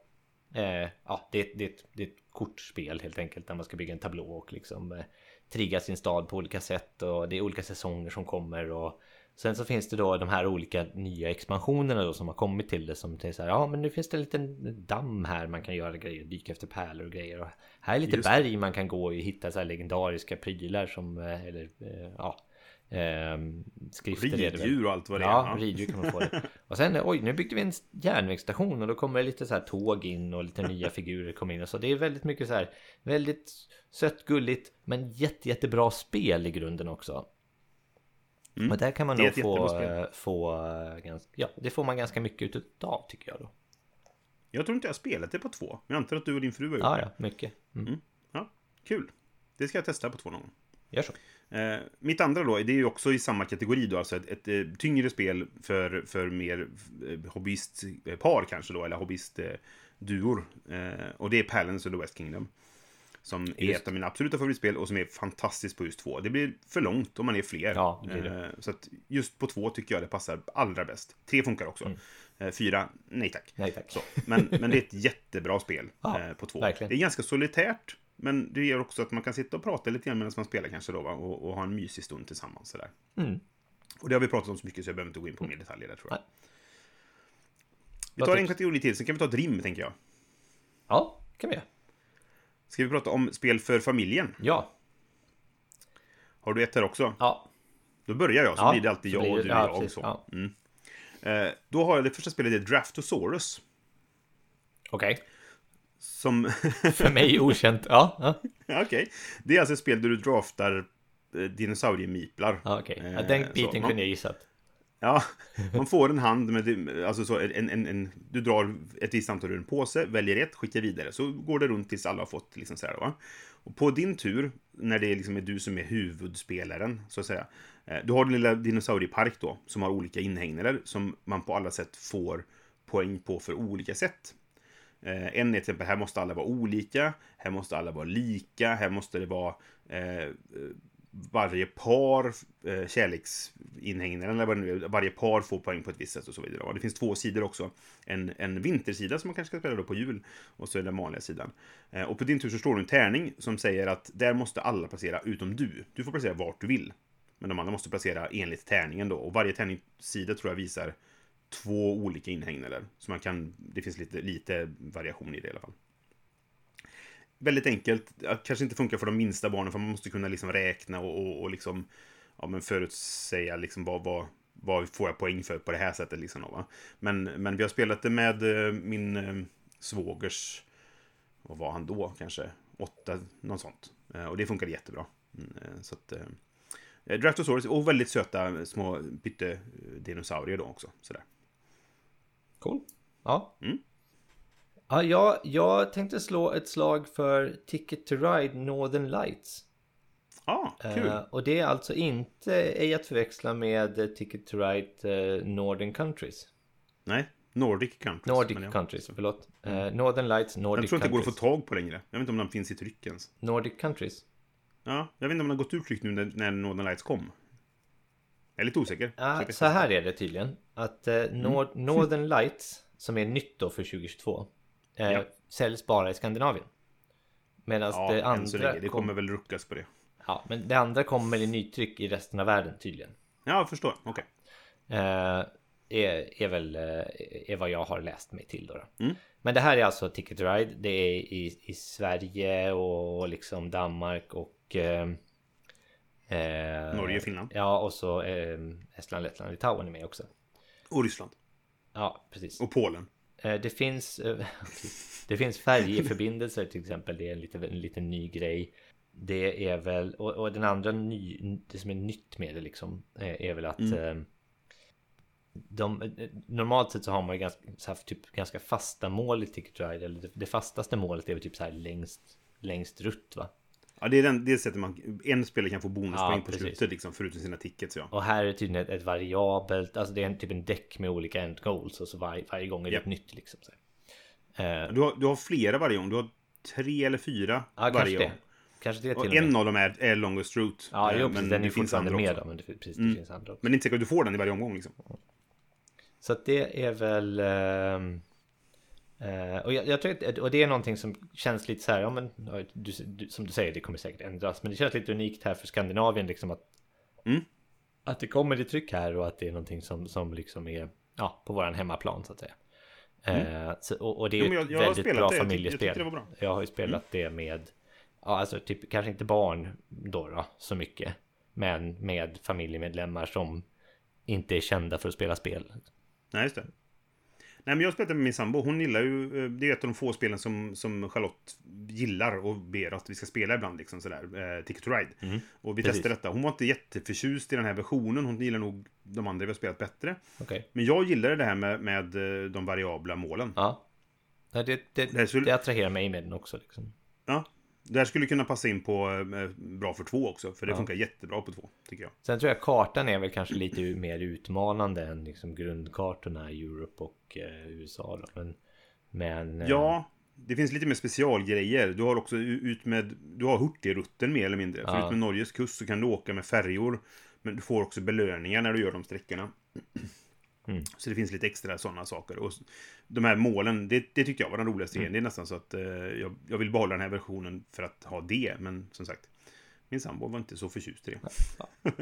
eh, ja, det, är- det, det är ett kortspel helt enkelt där man ska bygga en tablå och liksom eh, trigga sin stad på olika sätt och det är olika säsonger som kommer och sen så finns det då de här olika nya expansionerna då som har kommit till det som är så här, ja men nu finns det en liten damm här man kan göra grejer, dyka efter pärlor och grejer. Och här är lite Just berg man kan gå och hitta så här legendariska prylar som eh, eller eh, ja ehm, skrifter. Riddjur och allt vad det är. Ja, riddjur kan man få det. Och sen, oj, nu byggde vi en järnvägsstation och då kommer det lite så här tåg in och lite nya figurer kommer in. Och så det är väldigt mycket så här, väldigt sött, gulligt, men jätte, jättebra spel i grunden också. Och där kan man nog få, eh, få eh, ganska, ja, det får man ganska mycket utav tycker jag då. Jag tror inte jag har spelat det på två. Men jag antar att du och din fru har gjort Ja, det. ja, mycket. Mm. Ja, kul. Det ska jag testa på två någon gång. Gör så. Eh, mitt andra då, det är ju också i samma kategori då, alltså ett, ett, eh, tyngre spel för, för mer eh, hobbyistpar kanske då, eller hobbyistduor. Eh, och det är Palance of the West Kingdom. Som är Just. ett av mina absoluta favoritspel och som är fantastiskt på just två. Det blir för långt om man är fler. Ja, det det. Eh, så att just på två tycker jag det passar allra bäst. Tre funkar också. Mm. Eh, fyra, nej tack. Nej tack. Så, men, men det är ett jättebra spel Ja, eh, på två. verkligen. Det är ganska solitärt, men det gör också att man kan sitta och prata lite grann medan man spelar kanske då, va? Och, och ha en mysig stund tillsammans. Sådär. Mm. Och det har vi pratat om så mycket så jag behöver inte gå in på mer detaljer där tror jag. Nej. Vi tar en kategori till, sen kan vi ta ett rim, tänker jag. Ja, kan vi göra. Ska vi prata om spel för familjen? Ja. Har du ett här också? Ja. Då börjar jag, så Ja, blir det alltid jag och du och jag. precis, Så. ja. Mm. Eh, då har jag det första spelet, det är Draftosaurus. Okej. Som... För mig okänt. Ja. ja. Okej. Det är alltså ett spel där du draftar eh, dinosauriemiplar. ja Okej. Ja, Eh, den biten man- kunde jag gissat. Ja, man får en hand med, alltså så en, en, en, du drar ett visst antal ur en påse, väljer ett, skickar vidare. Så går det runt tills alla har fått liksom så här, va? Och på din tur, när det liksom är du som är huvudspelaren, så att säga. eh, Du har din lilla dinosauriepark då, som har olika inhägnader som man på alla sätt får poäng på för olika sätt. Eh, en är till exempel, här måste alla vara olika, här måste alla vara lika, här måste det vara eh, varje par eh, kärleksinhägnaden, eller vad det nu är, varje par får poäng på ett visst sätt och så vidare. Och det finns två sidor också. En, en vintersida som man kanske ska spela då på jul, och så är den vanliga sidan. Eh, och på din tur så står det en tärning som säger att där måste alla placera utom du. Du får placera vart du vill. Men de andra måste placera enligt tärningen då. Och varje tärningssida tror jag visar två olika inhägnader. Så man kan, det finns lite, lite variation i det i alla fall. Väldigt enkelt, kanske inte funkar för de minsta barnen för man måste kunna liksom räkna och, och, och liksom, ja, men förutsäga liksom vad, vad, vad får jag poäng för på det här sättet. Liksom, då, va? Men, men vi har spelat det med eh, min eh, svågers, vad var han då kanske? Åtta, något sånt. Eh, och det funkade jättebra. Mm, så att, Draftosaurus och väldigt söta små pyttedinosaurier då också. Sådär. Cool. Ja. Mm. Ja, jag, jag tänkte slå ett slag för Ticket to Ride Northern Lights. Ja, ah, kul. Eh, och det är alltså inte ej att förväxla med Ticket to Ride eh, Northern Countries. Nej, Nordic Countries. Nordic men ja. Countries, förlåt. Eh, Northern Lights, Nordic Jag tror inte det går att få Countries. tag på längre. Jag vet inte om den finns i tryck ens. Nordic Countries. Ja, jag vet inte om den har gått ur tryck nu när, när Northern Lights kom. Jag är lite osäker. Ja, så här är det tydligen. Att eh, Mm. Nor- Northern Lights, som är nytt då för 2022, eh, Ja. säljs bara i Skandinavien. Medan Ja, det än så andra länge. Det kom- kommer väl ruckas på det. Ja, men det andra kommer i nytryck i resten av världen tydligen. Ja, jag förstår. Okej. Eh, är, är väl eh, är vad jag har läst mig till då. då. Mm. Men det här är alltså Ticket Ride. Det är i, i Sverige och liksom Danmark och... Eh, eh, Norge Finland. Ja, och så eh, Estland, Lettland, Litauen är med också. Och Ryssland. Ja, precis. Och Polen. Eh, Det finns, eh, det finns färjeförbindelser till exempel. Det är en lite, en liten ny grej. Det är väl, och, och den andra ny, det som är nytt med det liksom eh, är väl att Mm. de, normalt sett så har man ju ganska, så här, typ, ganska fasta mål i Ticket Ride. Eller det, det fastaste målet är väl typ så här längst, längst rutt va? Ja, det är den, det sättet man... En spelare kan få bonuspoäng Ja, på slutet, liksom, förutom sina tickets. Ja. Och här är det tydligen ett, ett variabelt, alltså det är en, typ en däck med olika end goals och så var, varje gång är det Japp. ett nytt liksom. Så. Eh, Du, har, du har flera varje gång. Du har tre eller fyra ja, varje kanske gång. det. Kanske det till Och och en av dem är, är longest route. Ja, Eh, jo, precis, den är ju fortfarande med också. då, men det, precis, det Mm. finns andra också. Men det är inte säkert att du får den i varje omgång. Liksom. Så att det är väl... ehm, eh, och, jag, jag tror att, och det är någonting som känns lite så här, ja men du, du, som du säger, det kommer säkert ändras. Men det känns lite unikt här för Skandinavien liksom att... Mm. Att det kommer i tryck här och att det är någonting som, som liksom är ja, på våran hemmaplan så att säga. Eh, så, och, och det är Mm. Jo, ett jag- jag har väldigt bra det. Jag jag familjespel. var bra. Mm. Jag har ju spelat det med, ja alltså typ kanske inte barn då, då så mycket. Men med familjemedlemmar som inte är kända för att spela spel. Nej, just det. Nej, men jag det med min sambo. Hon gillar ju... eh, Det är ett av de få spelen som, som Charlotte gillar och ber att vi ska spela ibland. Liksom sådär. Eh, Ticket to Ride. Och vi Precis. testade detta. Hon var inte jätteförtjust i den här versionen. Hon gillar nog de andra vi har spelat bättre. Okej. Men jag gillade det här med, med eh, de variabla målen. Ja. Det, det, Det det attraherar mig med den också. Liksom. Ja. Det här skulle kunna passa in på eh, bra för två också. För det Ja. funkar jättebra på två, tycker jag. Sen tror jag kartan är väl kanske lite mer utmanande än liksom grundkartorna i Europe och eh, USA. Då. Men, men eh, Ja, det finns lite mer specialgrejer. Du har också ut med... Du har Hurtigruten mer eller mindre. Ja. ut med Norges kust så kan du åka med färjor. Men du får också belöningar när du gör de sträckorna. Mm. Så det finns lite extra sådana saker. Och de här målen, det, det tyckte jag var den roligaste Mm. grejen. Det är nästan så att eh, jag, jag vill behålla den här versionen för att ha det. Men som sagt, min sambo var inte så förtjust i det.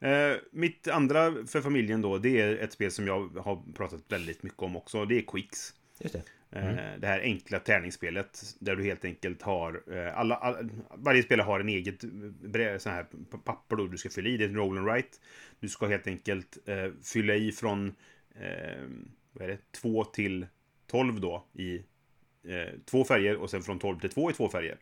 Eh, mitt andra för familjen då, det är ett spel som jag har pratat väldigt mycket om också. Det är Quicks. just det. Mm. Eh, det här enkla tärningsspelet där du helt enkelt har eh, alla, alla, varje spelare har en eget eh, sån här papper då du ska fylla i. Det är en roll and write. Du ska helt enkelt eh, fylla i från eh, vad är det, 2 till 12 då i eh, två färger och sen från 12 till 2 i två färger.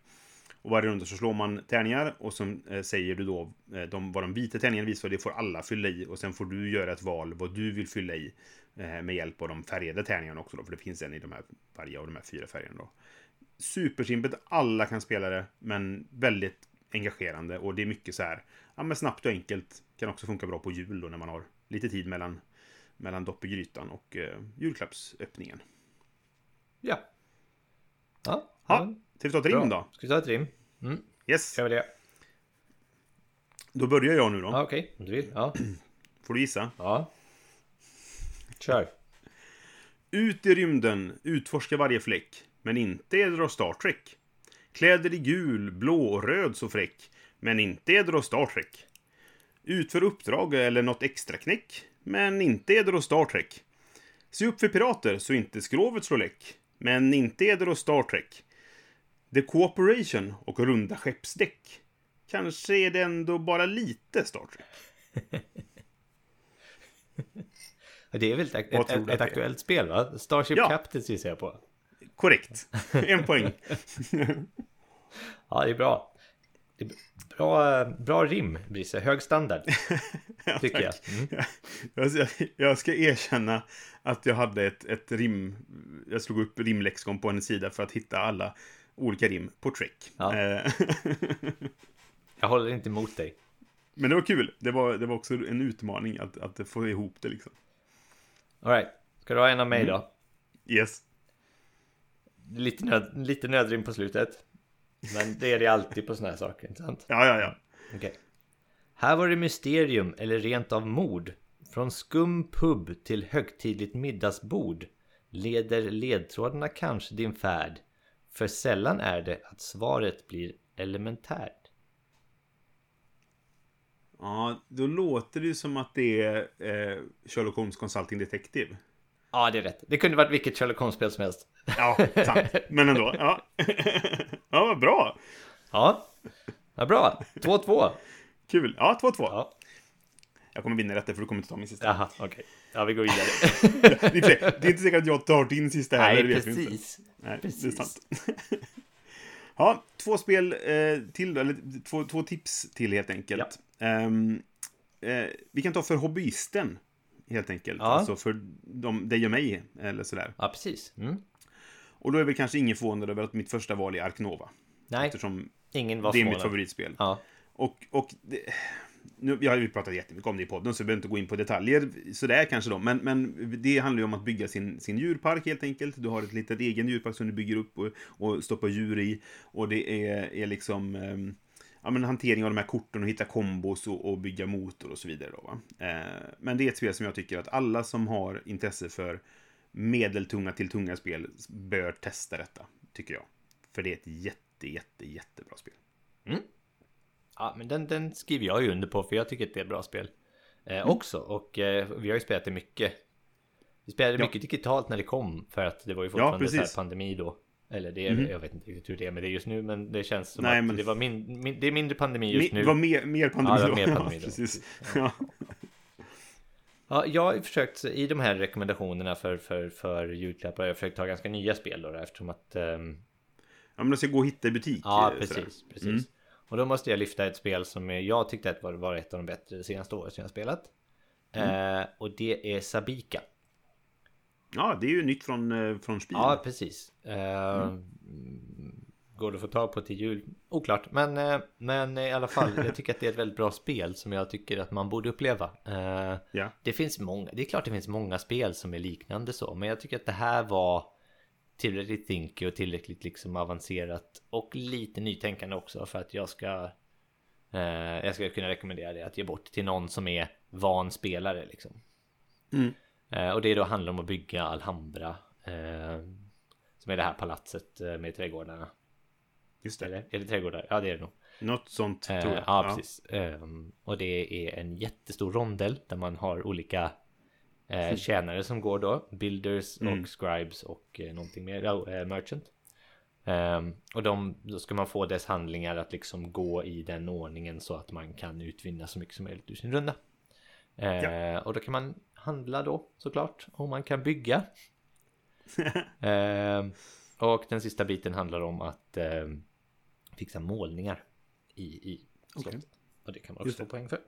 Och varje runda så slår man tärningar och så eh, säger du då eh, de, vad de vita tärningarna visar, det får alla fylla i och sen får du göra ett val vad du vill fylla i med hjälp av de färgade tärningarna också då, för det finns en i de här varje av de här fyra färgerna då. Supersimpelt, alla kan spela det, men väldigt engagerande och det är mycket så här, ja men snabbt och enkelt, kan också funka bra på jul då när man har lite tid mellan, mellan dopp i grytan och eh, julklappsöppningen. Ja. Ja. Ja, Ska vi ta ett rim då? Ska vi ta ett rim? Mm, Yes, gör vi det. då börjar jag nu då. Ja, okej. Om du vill. Ja. Får du gissa? ja. Kör. Ut i rymden, utforska varje fläck. Men inte är det Star Trek. Kläder i gul, blå och röd så fräck. Men inte är det Star Trek. Utför uppdrag eller något extra knäck. Men inte är det Star Trek. Se upp för pirater så inte skrovet slår läck. Men inte är det Star Trek. The Cooperation och runda skeppsdäck. Kanske är det ändå bara lite Star Trek. Ja, Det är väl ett, ett, ett, ett aktuellt spel va? Starship Ja. Captains gissar jag på. Korrekt. En poäng. Ja, det är bra. Det är bra, bra rim, Brisse. Hög standard. Tycker jag. Mm. Jag, jag ska erkänna att jag hade ett, ett rim... Jag slog upp rimlexikon på en sida för att hitta alla olika rim på Trek. Ja. Eh, Jag håller inte emot dig. Men det var kul. Det var, det var också en utmaning att, att få ihop det liksom. Alright. Ska du ha en av mig Mm. då? Yes. Lite, nöd, lite nödrim på slutet. Men det är det alltid på såna här saker, inte sant? Ja, ja, ja. Okej. Här var det mysterium eller rent av mord. Från skum pub till högtidligt middagsbord leder ledtrådarna kanske din färd. För sällan är det att svaret blir elementärt. Ja, då låter det ju som att det är eh, Sherlock Holmes Consulting Detective. Ja, det är rätt. Det kunde varit vilket Sherlock Holmes-spel som helst. Ja, sant. Men ändå. Ja, ja vad bra. Ja, ja bra. 2-2. Kul. Ja, 2-2. Ja. Jag kommer vinna detta för du kommer inte ta min sista. Jaha, okej. Ja, vi går vidare. Det, är inte, det är inte säkert att jag tar din sista heller. Nej, precis. Nej, Precis. det är sant. ja, två spel eh, till, eller två, två tips till helt enkelt. Ehm, eh, vi kan ta för hobbyisten, helt enkelt. Ja. Alltså för de, dig och mig, eller sådär. Ja, precis. Mm. Och då är väl kanske ingen förvånad över att mitt första val är Ark Nova. Nej, Eftersom ingen var det är mitt förvånad. favoritspel. Ja, Och, och det, nu, vi har ju pratat jättemycket om det i podden, så vi behöver inte gå in på detaljer sådär kanske då. Men, men det handlar ju om att bygga sin, sin djurpark helt enkelt. Du har ett litet egen djurpark som du bygger upp och, och stoppar djur i. Och det är, är liksom eh, ja, men hantering av de här korten och hitta kombos och, och bygga motor och så vidare. Då, va? Eh, men det är ett spel som jag tycker att alla som har intresse för medeltunga till tunga spel bör testa detta, tycker jag. För det är ett jätte, jätte, jättebra spel. Mm ja men den, den skriver jag ju under på för jag tycker att det är ett bra spel. Eh, Mm. Också, och eh, vi har ju spelat det mycket. Vi spelade Ja. mycket digitalt när det kom för att det var ju fortfarande så här precis. pandemi då. Eller det, är- Mhm. jag vet inte riktigt hur det är med det just nu men det känns som Nej, att men- det var min, min, det är mindre pandemi just nu. Det var mer, mer pandemi Ja, det var då. mer pandemi Ja, då. precis. Ja. Ja, jag har försökt i de här rekommendationerna för, för, för julklappar. Jag har försökt ta ganska nya spel då eftersom att... Um... Ja, men de ska gå och hitta i butik. Ja, eh, precis. precis. Mm. Och då måste jag lyfta ett spel som jag tyckte att var, var ett av de bättre det senaste året som jag spelat. Mm. Eh, och det är Sabika. Ja, det är ju nytt från, eh, från Spiel. Ja, precis. Eh, mm. Går det att få tag på till jul? Oklart, men, eh, men i alla fall. jag tycker att det är ett väldigt bra spel som jag tycker att man borde uppleva. Eh, ja. Det finns många, det är klart det finns många spel som är liknande så, men jag tycker att det här var tillräckligt thinky och tillräckligt liksom avancerat och lite nytänkande också för att jag ska eh, jag ska kunna rekommendera det att ge bort till någon som är van spelare liksom. Mm. Eh, och det då handlar om att bygga Alhambra eh, som är det här palatset eh, med trädgårdarna. Just det. Eller är det trädgårdar? Ja det är det nog. Något sånt tror jag. Ja, ja. precis. Ehm, och det är en jättestor rondel där man har olika eh, tjänare som går då. Builders och mm. scribes och eh, någonting mer. Oh, eh, merchant. Um, och de, då ska man få dess handlingar att liksom gå i den ordningen så att man kan utvinna så mycket som möjligt ur sin runda. Uh, ja. Och då kan man handla då såklart. Och man kan bygga. uh, och den sista biten handlar om att uh, fixa målningar i, i slottet. Okay. Och det kan man också få poäng för.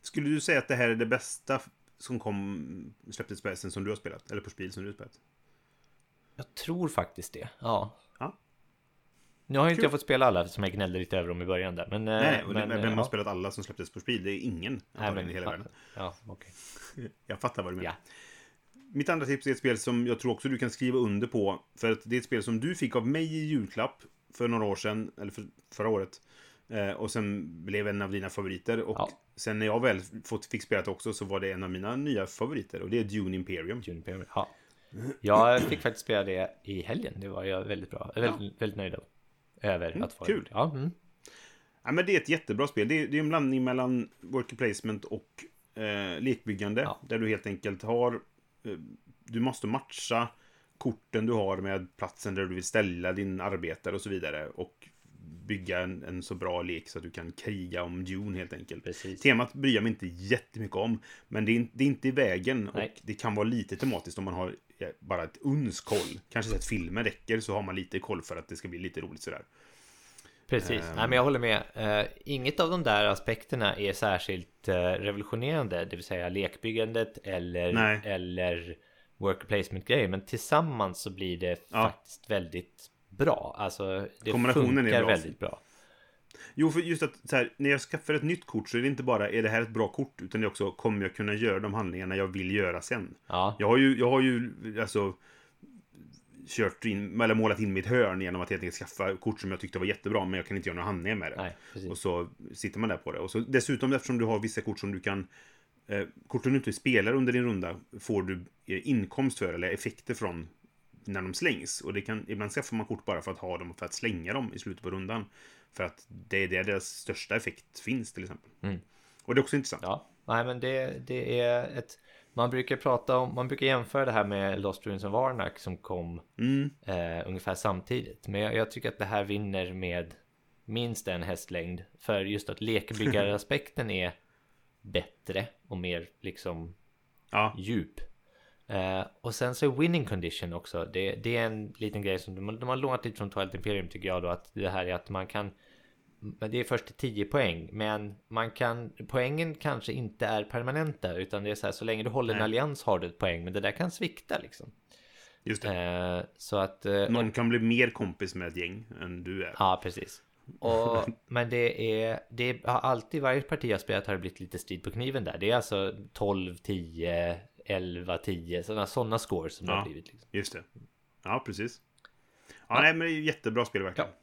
Skulle du säga att det här är det bästa som kom, släpptes på Essen som du har spelat? Eller på spel som du har spelat? Jag tror faktiskt det, ja. ja. Nu har ju inte jag fått spela alla som jag gnällde lite över dem i början där. Men, nej, eh, men, vem har ja. spelat alla som släpptes på spel? Det är ingen nej, men, i hela världen. Ja, okay. Jag fattar vad du menar. Ja. Mitt andra tips är ett spel som jag tror också du kan skriva under på. För att det är ett spel som du fick av mig i julklapp för några år sedan, eller för förra året. Eh, och sen blev en av dina favoriter. Och ja. Sen när jag väl fått, fick spelat också så var det en av mina nya favoriter. Och det är Dune Imperium. Dune Imperium, ja. Jag fick faktiskt spela det i helgen. Det var jag väldigt bra. Väldigt, ja. väldigt nöjd. Över mm, att få Kul. Ja, mm. ja, men det är ett jättebra spel. Det är, det är en blandning mellan worker placement och eh, lekbyggande. Ja. Där du helt enkelt har... Eh, du måste matcha korten du har med platsen där du vill ställa din arbetare och så vidare. Och bygga en, en, så bra lek så att du kan kriga om Dune helt enkelt. Precis. Temat bryr jag mig inte jättemycket om. Men det är, det är inte i vägen Nej. och det kan vara lite tematiskt om man har bara ett uns koll. Kanske sett filmen räcker så har man lite koll för att det ska bli lite roligt sådär. Precis, um... Nej, men jag håller med. Uh, inget av de där aspekterna är särskilt uh, revolutionerande, det vill säga lekbyggandet eller, eller worker placement grejer. Men tillsammans så blir det ja. faktiskt väldigt bra. Alltså det funkar är bra. väldigt bra. Jo, för just att så här, när jag skaffar ett nytt kort så är det inte bara är det här ett bra kort utan det är också kommer jag kunna göra de handlingarna jag vill göra sen. Ja. Jag har ju, jag har ju alltså kört in, eller målat in mitt hörn genom att helt enkelt skaffa kort som jag tyckte var jättebra men jag kan inte göra några handlingar med det. Nej, och så sitter man där på det. Och så dessutom eftersom du har vissa kort som du kan eh, korten du inte spelar under din runda får du eh, inkomst för eller effekter från när de slängs. Och det kan, ibland skaffar man kort bara för att ha dem och för att slänga dem i slutet på rundan. För att det är där deras största effekt finns till exempel. Mm. Och det är också intressant. Ja, nej men det, det är ett... Man brukar prata om, man brukar jämföra det här med Lost Ruins of Varnak som kom mm. eh, ungefär samtidigt. Men jag, jag, tycker att det här vinner med minst en hästlängd. För just att lekbyggaraspekten är bättre och mer liksom ja. djup. Uh, och sen så är winning condition också. Det, det, är en liten grej som de, de har lånat lite från Twilight Imperium tycker jag då. Att det här är att man kan... Det är först till 10 poäng. Men man kan... Poängen kanske inte är permanenta. Utan det är så här så länge du håller Nej. en allians har du ett poäng. Men det där kan svikta liksom. Just det. Uh, så att... Uh, Någon kan bli mer kompis med ett gäng än du är. Ja, precis. Och, men det är, det har alltid, varje parti jag spelat har det blivit lite strid på kniven där. Det är alltså 12, 10, 11, 10, sådana, sådana scores som ja, har blivit. Liksom. Just det. Ja, precis. Ja, ja. nej, men det är jättebra spel verkligen. Ja.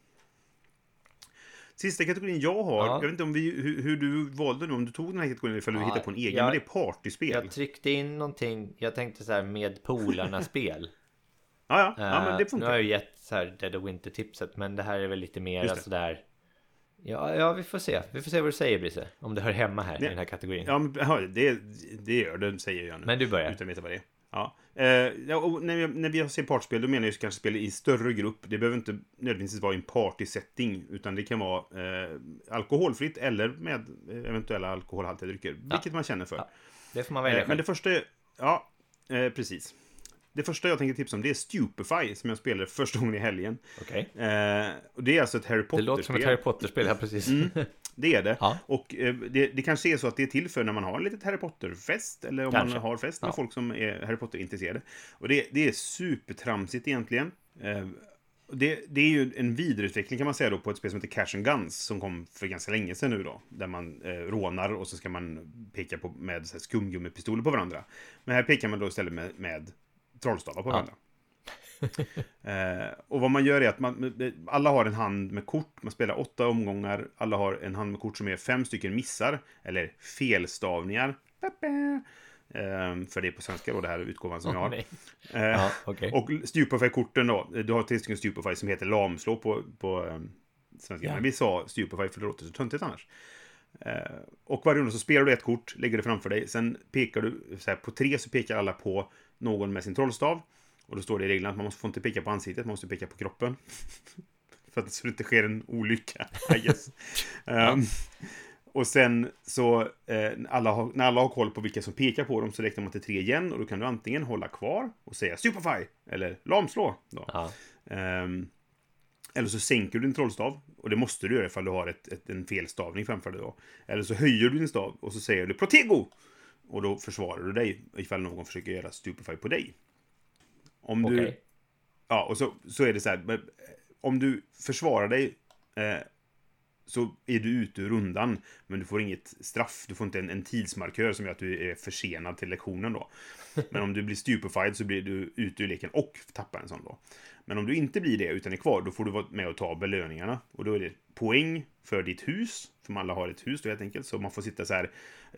Sista kategorin jag har, ja. jag vet inte om vi, hur, hur, du valde nu, om du tog den här kategorin eller ja, du hittade på en egen, jag, men det är partyspel. Jag tryckte in någonting, jag tänkte så här med polarna-spel. ja, ja, ja, men det funkar. Nu har jag ju gett så här Dead of Winter-tipset, men det här är väl lite mer sådär Ja, ja, vi får se. Vi får se vad du säger, Brisse. Om det hör hemma här ja. i den här kategorin. Ja, men, det, det gör det, säger jag nu. Men du börjar. Utan att veta vad det är. Ja. Eh, och när, vi, när vi ser partspel, då menar jag kanske spel i större grupp. Det behöver inte nödvändigtvis vara i en partysetting, utan det kan vara eh, alkoholfritt eller med eventuella alkoholhaltiga drycker. Ja. Vilket man känner för. Ja. det får man välja Eh, Men det första... Ja, eh, precis. Det första jag tänker tipsa om det är Stupefy som jag spelade första gången i helgen. Okej. Eh, och det är alltså ett Harry Det Potter-spel. låter som ett Harry Potter-spel, ja precis. Det är det. Ja. Och eh, det, det kanske är så att det är till för när man har en litet Harry Potter-fest. Eller om Kanske. man har fest med Ja. folk som är Harry Potter-intresserade. Och det, det är supertramsigt egentligen. Eh, det, det är ju en vidareutveckling kan man säga då på ett spel som heter Cash and Guns som kom för ganska länge sedan nu då. Där man eh, rånar och så ska man peka på, med så här skumgummipistoler på varandra. Men här pekar man då istället med, med trollstavar på varandra. Eh, och vad man gör är att man, alla har en hand med kort, man spelar åtta omgångar, alla har en hand med kort som är fem stycken missar, eller felstavningar. Eh, för det är på svenska då, det här utgåvan som jag har. Eh, Ja, okej. Och Stupefy-korten då, du har tre stycken Stupefy som heter lamslå på, på eh, svenska. Ja. Men vi sa Stupefy för det låter så töntigt annars. Eh, och varje runda så spelar du ett kort, lägger det framför dig. Sen pekar du, så här, på tre så pekar alla på någon med sin trollstav. Och då står det i reglerna att man måste, får inte peka på ansiktet, man måste peka på kroppen. för att så det inte sker en olycka, I guess. Ehm, och sen så, eh, alla har, när alla har koll på vilka som pekar på dem så räknar man till tre igen och då kan du antingen hålla kvar och säga Stupefy eller lamslå. Ja. Ehm, eller så sänker du din trollstav. Och det måste du göra ifall du har ett, ett, en felstavning framför dig då. Eller så höjer du din stav och så säger du Protego! Och då försvarar du dig ifall någon försöker göra Stupefy på dig. Om du... Okej. Ja, och så, så är det så här. eh, Om du försvarar dig eh, så är du ute ur rundan. Men du får inget straff. Du får inte en, en tidsmarkör som gör att du är försenad till lektionen då. Men om du blir stupefied så blir du ute ur leken och tappar en sån då. Men om du inte blir det utan är kvar, då får du vara med och ta belöningarna. Och då är det poäng för ditt hus. För alla har ett hus då helt enkelt. Så man får sitta så här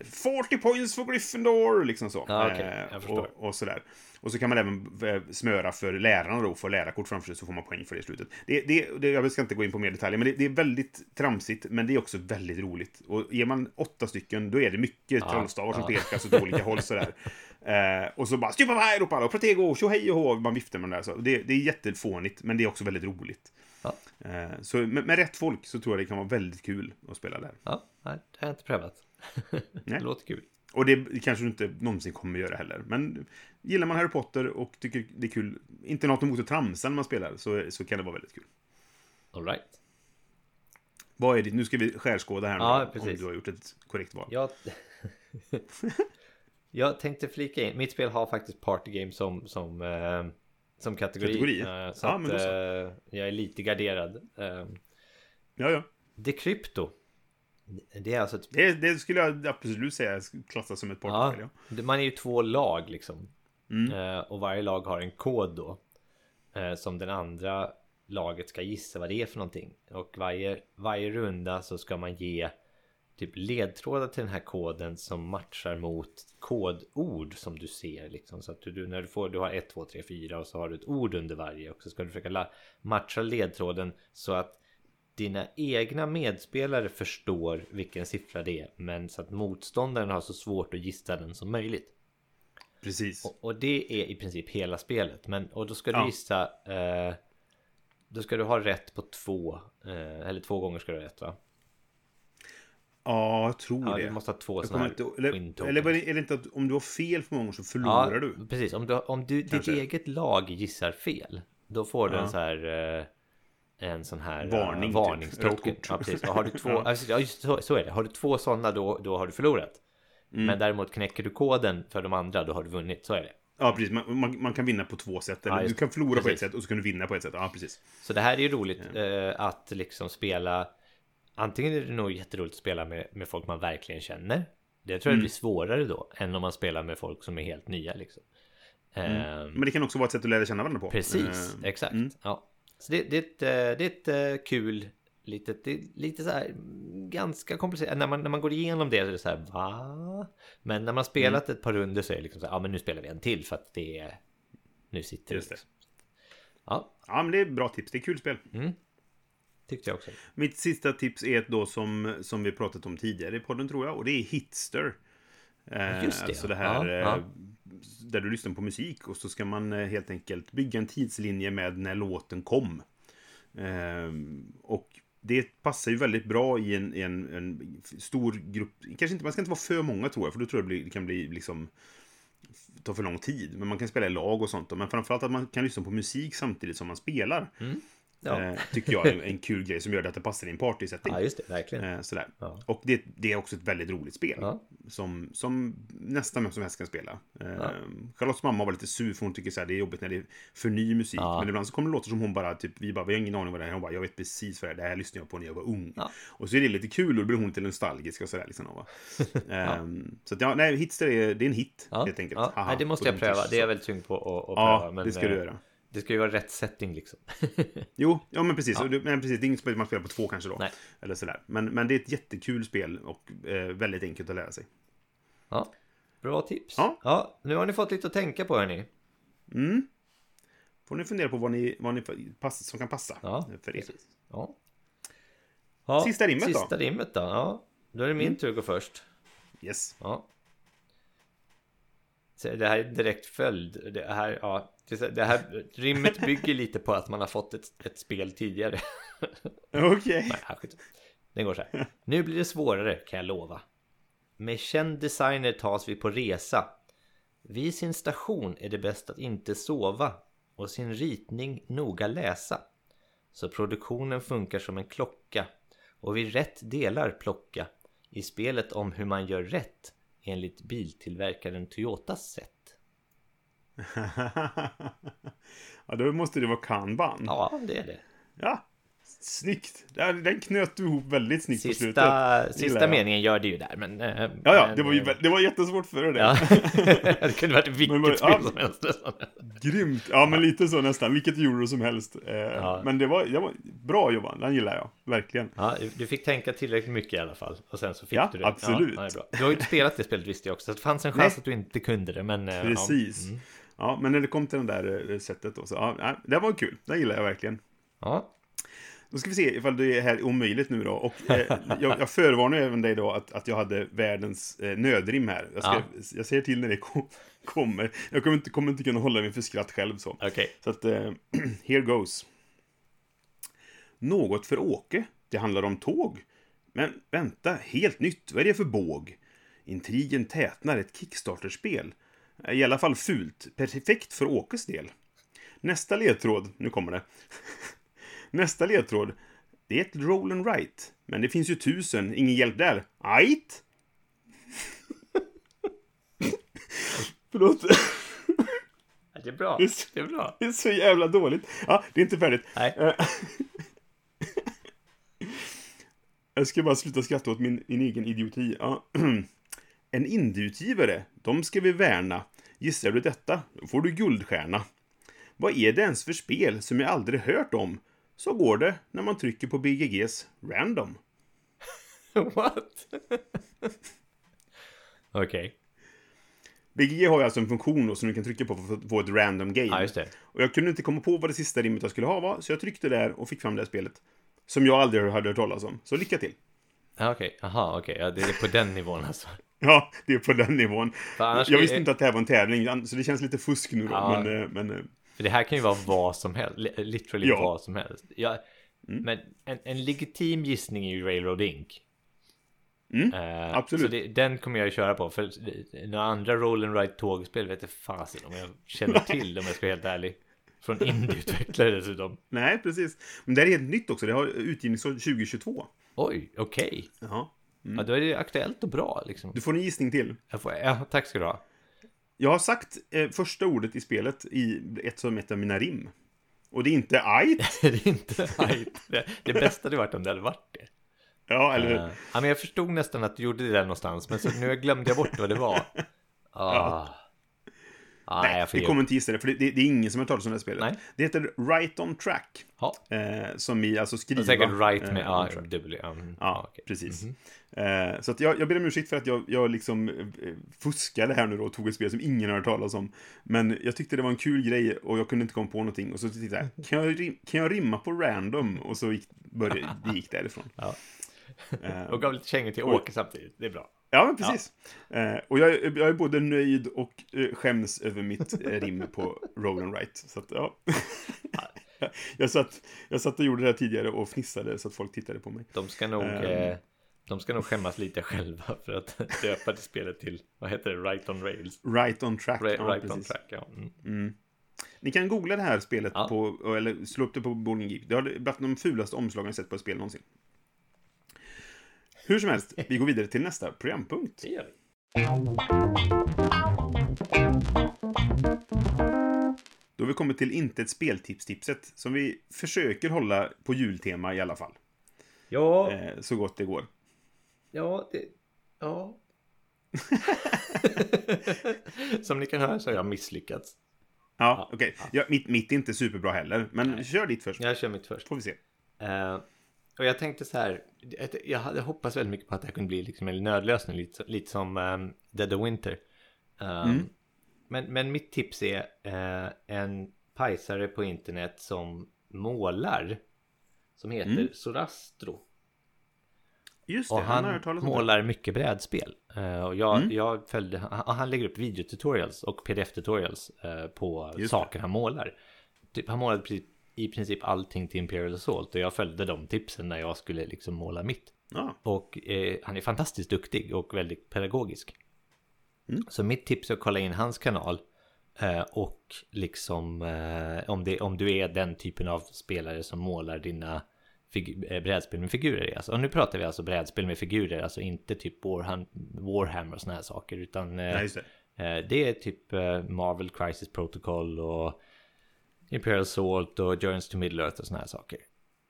40 points för Gryffindor, liksom så. Ja, okej. Eh, och, och sådär. Och så kan man även eh, smöra för lärarna då, få lärarkort framför sig så får man poäng för det i slutet. Det, det, det, jag ska inte gå in på mer detaljer, men det, det är väldigt tramsigt, men det är också väldigt roligt. Och ger man åtta stycken, då är det mycket Ja, trollstavar som pekas åt olika håll sådär. Eh, och så bara stupa här ropar alla, och protego, tjohej och hå, man viftar med den där. Så det, det är jättefånigt, men det är också väldigt roligt. Ja. Eh, så med, med rätt folk så tror jag det kan vara väldigt kul att spela där. Ja, nej, det har jag inte prövat. det låter kul. Och det kanske du inte någonsin kommer göra heller. Men gillar man Harry Potter och tycker det är kul, inte något emot att tramsa när man spelar, så, så kan det vara väldigt kul. All right. Vad är det? Nu ska vi skärskåda här nu, Ja, om precis. du har gjort ett korrekt val. Jag... jag tänkte flika in. Mitt spel har faktiskt Party Game som, som, eh, som kategori. Kategori? Eh, så Ja, att men så. eh, jag är lite garderad. Eh, Ja, ja. Decrypto. Det är alltså ett... Det, det skulle jag absolut säga klassas som ett partyspel. Ja. man är ju två lag liksom. Mm. Och varje lag har en kod då. Som den andra laget ska gissa vad det är för någonting. Och varje, varje runda så ska man ge typ ledtrådar till den här koden som matchar mot kodord som du ser liksom. Så att du, när du får, du har 1, 2, 3, 4 och så har du ett ord under varje. Och så ska du försöka matcha ledtråden så att dina egna medspelare förstår vilken siffra det är. Men så att motståndaren har så svårt att gissa den som möjligt. Precis. Och, och det är i princip hela spelet. Men, och då ska du Ja. gissa... Eh, då ska du ha rätt på två. Eh, eller två gånger ska du ha rätt va? Ja, jag tror Ja, det. du måste ha två sådana här inte, eller, eller det- är det inte att om du har fel för många gånger så förlorar du? precis. Om, du, om du, ditt eget lag gissar fel. Då får du Ja. en så här... Eh, en sån här Varning, eh, typ. varningstoken. Kort. Ja, precis. Och har du två, Ja. ja. ja, just så, så är det. Har du två sådana då, då har du förlorat. Mm. Men däremot knäcker du koden för de andra då har du vunnit. Så är det. Ja, precis. Man, man, man kan vinna på två sätt. Eller Ja, just du kan förlora på ett Precis. sätt och så kan du vinna på ett sätt. Ja, precis. Så det här är ju roligt eh, att liksom spela Antingen är det nog jätteroligt att spela med, med folk man verkligen känner Det tror jag Mm. blir svårare då Än om man spelar med folk som är helt nya liksom Ehm, Men det kan också vara ett sätt att lära känna varandra på. Precis, Eh, exakt mm. ja. Så det, det, är ett, eh, det är ett eh, kul litet, det är lite så här mm, ganska komplicerat. När man, när man går igenom det så är det så här va? Men när man spelat Mm. ett par runder så är det liksom så här, ja men nu spelar vi en till för att det är Nu sitter Just det. Liksom. Ja, Ja, men det är bra tips. Det är kul spel. Tyckte jag också. Mitt sista tips är ett då som, som vi pratat om tidigare i podden tror jag. Och det är Hitster. Eh, Just det, Alltså det här Ja, eh, ja. där du lyssnar på musik och så ska man eh, helt enkelt bygga en tidslinje med när låten kom. Eh, och det passar ju väldigt bra i en, i en, en stor grupp. Kanske inte, man ska inte vara för många tror jag, för då tror jag det, blir, det kan bli liksom ta för lång tid. Men man kan spela i lag och sånt. Men framförallt att man kan lyssna på musik samtidigt som man spelar. Ja. Eh, tycker jag är en kul grej som gör att det passar i en partysetting. ja, just det. Verkligen. Eh, sådär. Ja. Och det, det är också ett väldigt roligt spel. Ja. Som, som nästan vem som helst kan spela. Eh, Ja. Charlottes mamma var lite sur för hon tycker så här, det är jobbigt när det är för ny musik. Men ibland så kommer det låta som hon bara, typ, vi bara, vi har ingen aning vad det är. Hon bara, jag vet precis vad det är. Det här lyssnade jag på när jag var ung. Och så är det lite kul och då blir hon lite nostalgisk och sådär. Liksom, va? Ehm, Så att ja, nej, Hitster är, det är en hit helt enkelt. Ja. Haha, Nej, det måste jag pröva. Det är jag väldigt sugen på att, att Ja, pröva. Men, det ska du göra. Det ska ju vara rätt setting liksom. Jo, ja men precis. Ja. Men precis. Det är inget spel man spelar på två kanske då. Nej. Eller sådär. Men, men det är ett jättekul spel och eh, väldigt enkelt att lära sig. Ja. Bra tips. Ja. ja. Nu har ni fått lite att tänka på hörni. Mm. Får ni fundera på vad ni, vad ni pass, som kan passa Ja, för er. precis. Ja. ja. Sista rimmet då? Sista rimmet då. Ja. Då är det min Mm. tur att gå först. Yes. Ja. Så det här är direkt följd. Det här, ja, det här rimmet bygger lite på att man har fått ett, ett spel tidigare. Okej. Nej, skit. Den går så här. Nu blir det svårare kan jag lova. Med känd designer tas vi på resa. Vid sin station är det bäst att inte sova och sin ritning noga läsa. Så produktionen funkar som en klocka och vi rätt delar plocka i spelet om hur man gör rätt enligt biltillverkaren Toyotas sätt. ja, då måste det vara kanban. Ja, det är det. Ja. Snyggt. Den knöt du ihop väldigt snyggt på slutet. Sista, sista meningen gör det ju där, men... eh, Ja, ja. men, Det var ju eh, det var jättesvårt för det. Ja, det kunde varit vilket bara- spel ja. som helst. Grymt. Ja, men lite så nästan. Vilket euro som helst. Eh, Ja. Men det var, det var bra jobbat. Den gillar jag. Verkligen. Ja, du fick tänka tillräckligt mycket i alla fall. Och sen så fick Ja, du det. absolut. Ja, bra. Du har ju inte spelat det spelet visste jag också. Så det fanns en chans Nej. att du inte kunde det. Men, Precis. Mm. Ja, men när det kom till det där eh, sättet då, så ja, det var kul. Det gillar jag verkligen. ja. Då ska vi se ifall det här är omöjligt nu då. Och eh, jag, jag förvarnar även dig då att, att jag hade världens eh, nödrim här. Jag, ska, Ja. jag säger till när det kom, kommer. Jag kommer inte, kommer inte kunna hålla mig för skratt själv så. Okej. Så att, eh, here goes. Något för Åke. Det handlar om tåg. Men vänta, helt nytt. Vad är det för båg? Intrigen tätnar ett Kickstarter-spel. I alla fall fult. Perfekt för Åkes del. Nästa ledtråd, nu kommer det. Nästa ledtråd. Det är ett roll and write. Men det finns ju tusen, ingen hjälp där. Ajt? Förlåt. Det är bra. Det är Det är bra. Det är så jävla dåligt. Ja, det är inte färdigt. Nej. Eh, Jag ska bara sluta skratta åt min, min egen idioti. Ja. En indieutgivare, de ska vi värna. Gissar du detta, då får du guldstjärna. Vad är det ens för spel som jag aldrig hört om? Så går det när man trycker på BGGs random. What? Okej. BGG har ju alltså en funktion då som du kan trycka på för att få ett random game. Ja, just det. Och jag kunde inte komma på vad det sista rimmet jag skulle ha var, så jag tryckte där och fick fram det här spelet. Som jag aldrig hade hört talas om. Så lycka till! Ja, Okej, jaha, okej. Ja, det är på den nivån alltså. Ja, det är på den nivån. Jag är- visste inte att det här var en tävling, så det känns lite fusk nu då. Ja. Men, eh, men eh, För det här kan ju vara vad som helst. li- Literally Ja. vad som helst. Ja, Mm. Men en, en legitim gissning är ju Railroad Inc. Mm, Eh, absolut. Så det, den kommer jag ju köra på. För några andra roll and ride tågspel vet jag fasen om jag känner till om jag ska vara helt ärlig. Från indieutvecklare dessutom. nej, precis. Men det här är helt nytt också. Det har utgivnings 2022. Oj, okej. Jaha. Ja, då är det aktuellt och bra liksom. Du får en gissning till. Jag får, ja, tack ska du ha. Jag har sagt eh, första ordet i spelet i ett som av mina rim. Och det är inte ajt. det är inte hype. Det, det bästa hade varit om det hade varit det. Ja, eller Eh, ja, men jag förstod nästan att du gjorde det där någonstans. Men så, nu glömde jag bort vad det var. Ah. Ah, Nej, vi kommer inte gissa det, för det, det, det är ingen som har talat om det här spelet. Nej. Det heter Right On Track. Eh, som i alltså skriva. säkert right eh, med on ja, track. dubbel. Ja, mm, okej. precis. Mhm. Eh, så att jag, jag ber om ursäkt för att jag, jag liksom eh, fuskade här nu då och tog ett spel som ingen har hört talas om. Men jag tyckte det var en kul grej och jag kunde inte komma på någonting. Och så tittade jag, kan jag, rim, kan jag rimma på random? Och så gick, började, det gick därifrån. Ja. Eh, Och gav lite kängor till. Åke samtidigt. Det är bra. Ja, men precis. Eh, och jag, är- jag är både nöjd och eh, skäms över mitt eh, rim på Roll and Write. Så att, ja. jag, satt, jag satt och gjorde det här tidigare och fnissade så att folk tittade på mig. De ska nog, Ehm. eh, de ska nog skämmas lite själva för att döpa det spelet till, vad heter det, Right on Rails? Right on track. Ja, right on precis. track, ja. Mm. Ni kan googla det här spelet Ja. på, eller slå upp det på Bowling Geek. Det har varit de fulaste omslagen jag sett på ett spel någonsin. Hur som helst, vi går vidare till nästa programpunkt. Det gör vi. Då har vi kommit till inte ett speltips-tipset, som vi försöker hålla på jultema i alla fall. Ja, Eh, så gott det går. ja, det, ja. Som ni kan höra så har jag misslyckats. Ja, okej. Ja, mitt, mitt är inte superbra heller, men kör ditt först. Jag kör mitt först. Får vi se. Eh, och jag tänkte så här, jag hade hoppats väldigt mycket på att det här kunde bli liksom en nödlösning, lite, lite som um, Dead of Winter. Um, men, men mitt tips är eh, en pajsare på internet som målar, som heter Sorastro. Just det, Och han, han det. målar mycket brädspel. Eh, och jag, jag följde, han, han lägger upp videotutorials och pdf-tutorials eh, på Just saker han målar. Typ, han målade precis, i princip allting till Imperial Assault och jag följde de tipsen när jag skulle liksom måla mitt. Ja, Och eh, han är fantastiskt duktig och väldigt pedagogisk. Mm. Så mitt tips är att kolla in hans kanal. Eh, och liksom eh, om, det, om du är den typen av spelare som målar dina eh, brädspel med figurer. Alltså, och nu pratar vi alltså brädspel med figurer, alltså inte typ Warham- Warhammer och såna här saker. Utan eh, nej, just det. Eh, Det är typ eh, Marvel Crisis Protocol och Imperial Assault och Journeys to Middle Earth och såna här saker.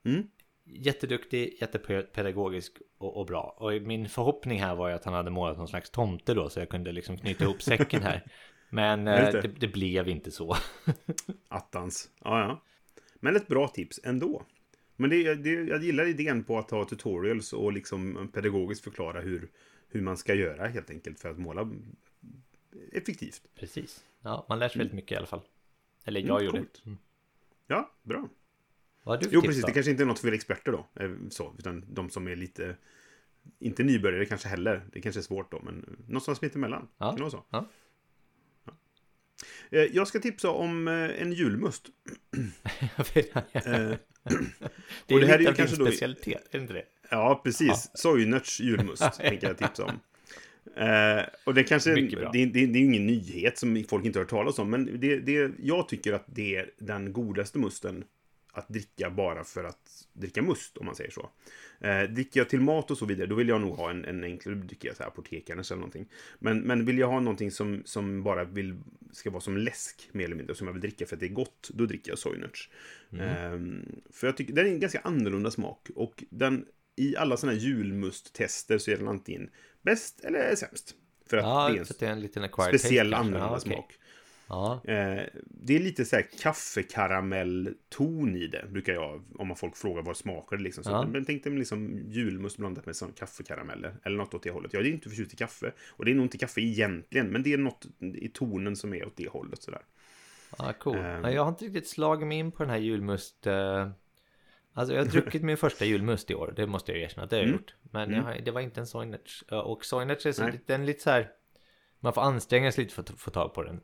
Mm. Jätteduktig, jättepedagogisk och, och bra. Och min förhoppning här var ju att han hade målat någon slags tomte då så jag kunde liksom knyta ihop säcken här. Men eh, det. det, det blev inte så. Attans. Ja, ja. Men ett bra tips ändå. Men det, det, jag gillar idén på att ha tutorials och liksom pedagogiskt förklara hur, hur man ska göra helt enkelt för att måla effektivt. Precis. Ja, man lär sig väldigt mycket i alla fall. Eller jag Mm, gjorde. coolt. Mm. Ja, bra. Vad du Jo, precis. då? Det kanske inte är något för experter då. eh, Så, utan de som är lite... Inte nybörjare kanske heller. Det kanske är svårt då, men någonstans mitt emellan. Ja. Kan så? Ja. Eh, Jag ska tipsa om eh, en julmust. Det är och det här är lite ju av din kanske då- specialitet, är det inte det? Ja, precis. Sojnörts julmust tänker jag tipsa om. Eh, och det kanske det, det, det är ingen nyhet som folk inte har hört talas om, men det, det, jag tycker att det är den godaste musten att dricka bara för att dricka must, om man säger så. Eh, dricker jag till mat och så vidare, då vill jag nog ha en, en enklare dryck, så här apotekarnes eller någonting. Men, men vill jag ha någonting som, som bara vill, ska vara som läsk, mer eller mindre, som jag vill dricka för att det är gott, då dricker jag Sojnörts. Ehm, för jag tycker den är en ganska annorlunda smak. Och den, i alla sådana här julmusttester så är den antingen bäst eller sämst. För att Ja, det är en det är en liten speciell annorlunda Ja, okej. smak. Ja, Eh, det är lite så här kaffekaramellton i det, brukar jag, om man folk frågar vad smakar det liksom. Så, Ja. Men tänk dig liksom julmust blandat med sån kaffekarameller, eller något åt det hållet. Jag är inte förtjust i kaffe, och det är nog inte kaffe egentligen, men det är något i tonen som är åt det hållet sådär. Ja, cool. Ja, jag har inte riktigt slagit mig in på den här julmust... eh, Alltså jag har druckit min första julmust i år, det måste jag erkänna att det har jag Mm. gjort. Men jag har, det var inte en Soinerts. Och Soinerts är så Nej. den är lite så här... Man får anstränga sig lite för att få tag på den.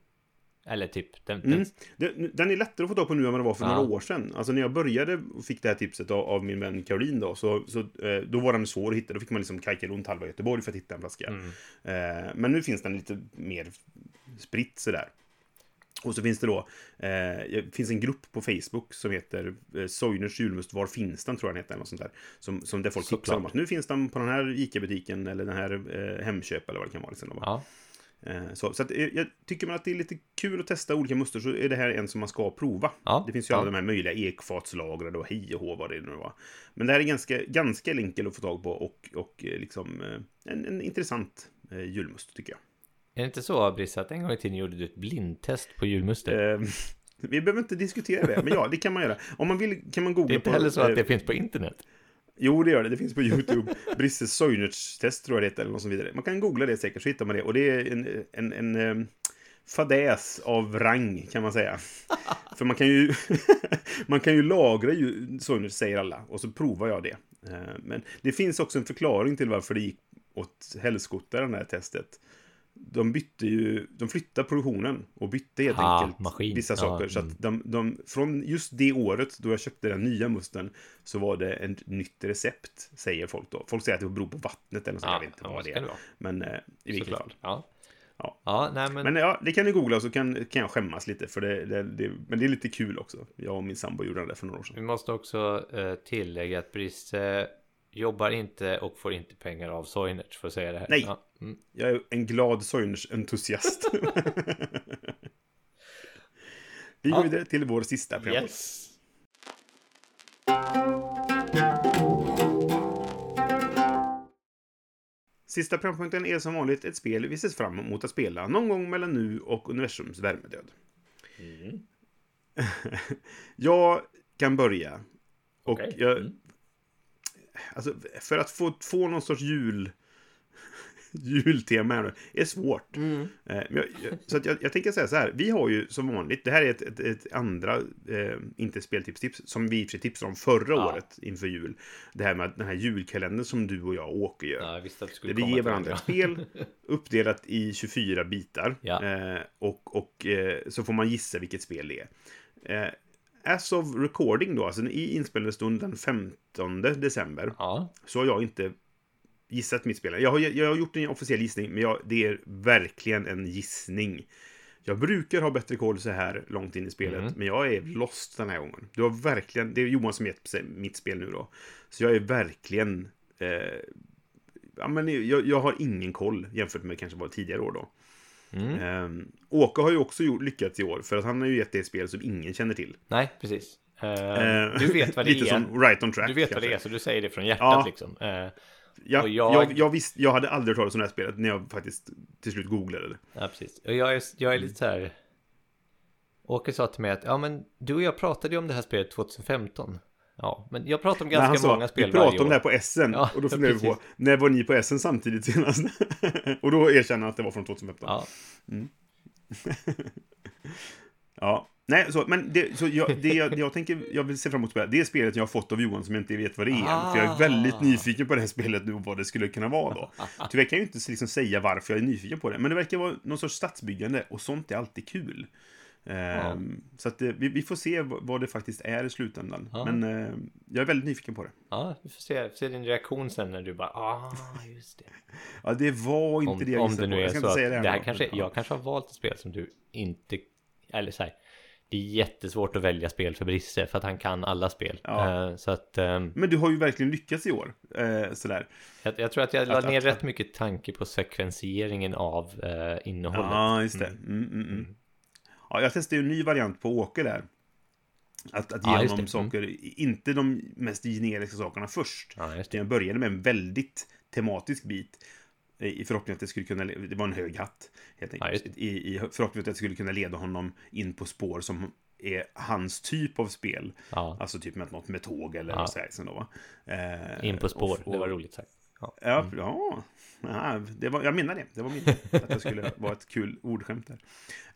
Eller typ, den, Mm. den, Den är lättare att få tag på nu än vad det var för Ja. några år sedan. Alltså när jag började och fick det här tipset av, av min vän Caroline då, så, så eh, då var den svår att hitta. Då fick man liksom kajka runt halva Göteborg för att hitta en flaska. Mm. Eh, men nu finns den lite mer spritt sådär. Och så finns det då, eh, det finns en grupp på Facebook som heter eh, Soiners julmust, var finns den tror jag den heter, eller något sånt där. Som, som där folk tipsar om att nu finns den på den här ICA-butiken eller den här eh, Hemköp eller vad det kan vara. Liksom, ja. Eh, Så, så att, eh, jag tycker man att det är lite kul att testa olika muster så är det här en som man ska prova. Ja, Det finns ju ja. alla de här möjliga ekfatslagrade och hej och hå vad det nu var. Men det här är ganska, ganska enkel att få tag på och, och eh, liksom en, en intressant julmust tycker jag. Är det inte så Brissa att en gång i tiden gjorde du ett blindtest på julmuster? Eh, vi behöver inte diskutera det, men ja, det kan man göra. Om man vill kan man googla det är inte på... heller så att eh, det finns på internet. Jo, det gör det. Det finns på YouTube. Brisses Soinerts-test tror jag det heter, eller något så vidare. Man kan googla det säkert, så hittar man det. Och det är en, en, en, em, fadäs av rang, kan man säga. För man kan ju, man kan ju lagra ju Soinerts, säger alla. Och så provar jag det. Eh, Men det finns också en förklaring till varför det gick åt helskotta, det här testet. De bytte ju, de flyttade produktionen och bytte helt Ah, enkelt maskin. vissa Ja, saker. Så mm. att de, de, från just det året då jag köpte den nya musten så var det ett nytt recept, säger folk då. Folk säger att det beror på vattnet eller något sånt, jag vet inte ja, vad så det är. det. Men eh, i vilket fall. Ja. Ja. Ja, nej men... Men ja, det kan ni googla så kan, kan jag skämmas lite. För det, det, det, men det är lite kul också. Jag och min sambo gjorde det för några år sedan. Vi måste också eh, tillägga att Brisse jobbar inte och får inte pengar av Soinerts för att säga det här. Nej. Ja. Mm. Jag är en glad Soiners-entusiast. Vi går Ja. vidare till vår sista program. Yes. Sista programpunkten är som vanligt ett spel vi ser fram emot att spela någon gång mellan nu och universums värmedöd. Mm. jag kan börja. Och Okej. jag, Mm. Alltså, för att få, få någon sorts jul jultema här nu är svårt. Mm. Eh, jag, så jag, jag tänker säga så här. Vi har ju som vanligt, det här är ett, ett, ett andra, eh, inte speltips-tips, som vi i och för sig tipsade om förra Ja. året inför jul. Det här med den här julkalendern som du och jag och Åke gör. Ja, Där vi ger varandra ett spel uppdelat i 24 bitar. Ja. Eh, och och eh, så får man gissa vilket spel det är. As of recording då, alltså i inspelande stund den 15 december, Ja, så har jag inte gissat mitt spel. Jag har, jag har gjort en officiell gissning, men jag, det är verkligen en gissning. Jag brukar ha bättre koll så här långt in i spelet, Mm. men jag är lost den här gången. Du har verkligen, det är Johan som gett mitt spel nu då. Så jag är verkligen, eh, ja men jag, jag har ingen koll jämfört med kanske vad tidigare år då. Mm. Eh, Åke har ju också gjort, lyckats i år, för att han har ju gett det ett spel som ingen känner till. nej precis. Eh, Eh, du vet vad det lite är. som right on track. Du vet vad kanske. det är, så du säger det från hjärtat Ja. liksom. Eh, Ja, jag- Jag, jag, visst, jag hade aldrig hört talas om det här spelet när jag faktiskt till slut googlade det. ja, precis. Och jag är, jag är lite så här... Åke sa till mig att, ja men du och jag pratade ju om det här spelet 2015. Ja, men jag pratar om ganska sa, många spel vi pratade varje om det här på Essen. Ja, och då funderade vi på, när var ni på Essen samtidigt senast? och då erkände han att det var från 2015. Ja, Ja. Nej, så, men det, så jag, det, jag, det jag tänker, jag vill se fram emot det är spelet jag har fått av Johan som jag inte vet vad det är. Ah. För jag är väldigt nyfiken på det här spelet nu och vad det skulle kunna vara då. Tyvärr kan jag ju inte liksom säga varför jag är nyfiken på det, men det verkar vara någon sorts stadsbyggande och sånt är alltid kul. Ehm, Så att eh, vi, vi får se vad, det faktiskt är i slutändan. Ja. Men eh, jag är väldigt nyfiken på det. ja, vi får se, se din reaktion sen när du bara, ah, just det. Ja, det var inte Om, det jag om det nu på. är Jag ska så inte att säga det, det här kanske, Ja. jag kanske har valt ett spel som du inte, eller så här, det är jättesvårt att välja spel för Brisse för att han kan alla spel. Ja. Eh, så att ehm, Men du har ju verkligen lyckats i år. Eh, sådär. jag, jag tror att jag la Att- ner att- rätt mycket tanke på sekventieringen av eh, innehållet. Ja, just det. Mm, mm, mm. Ja, jag testade ju en ny variant på Åke där. Att, att ge Ja, honom det. saker, inte de mest generiska sakerna först. Ja. Jag började med en väldigt tematisk bit. I förhoppning att det skulle kunna, det var en hög hatt. Helt Ja, enkelt. just I, I förhoppning att det skulle kunna leda honom in på spår som är hans typ av spel. Ja, Alltså typ med något med tåg eller Ja. då, va? Eh, in på spår, och- det var roligt sagt. Ja. Ja, ja. ja det var, jag menar det. Det var min att det skulle vara ett kul ordskämt där.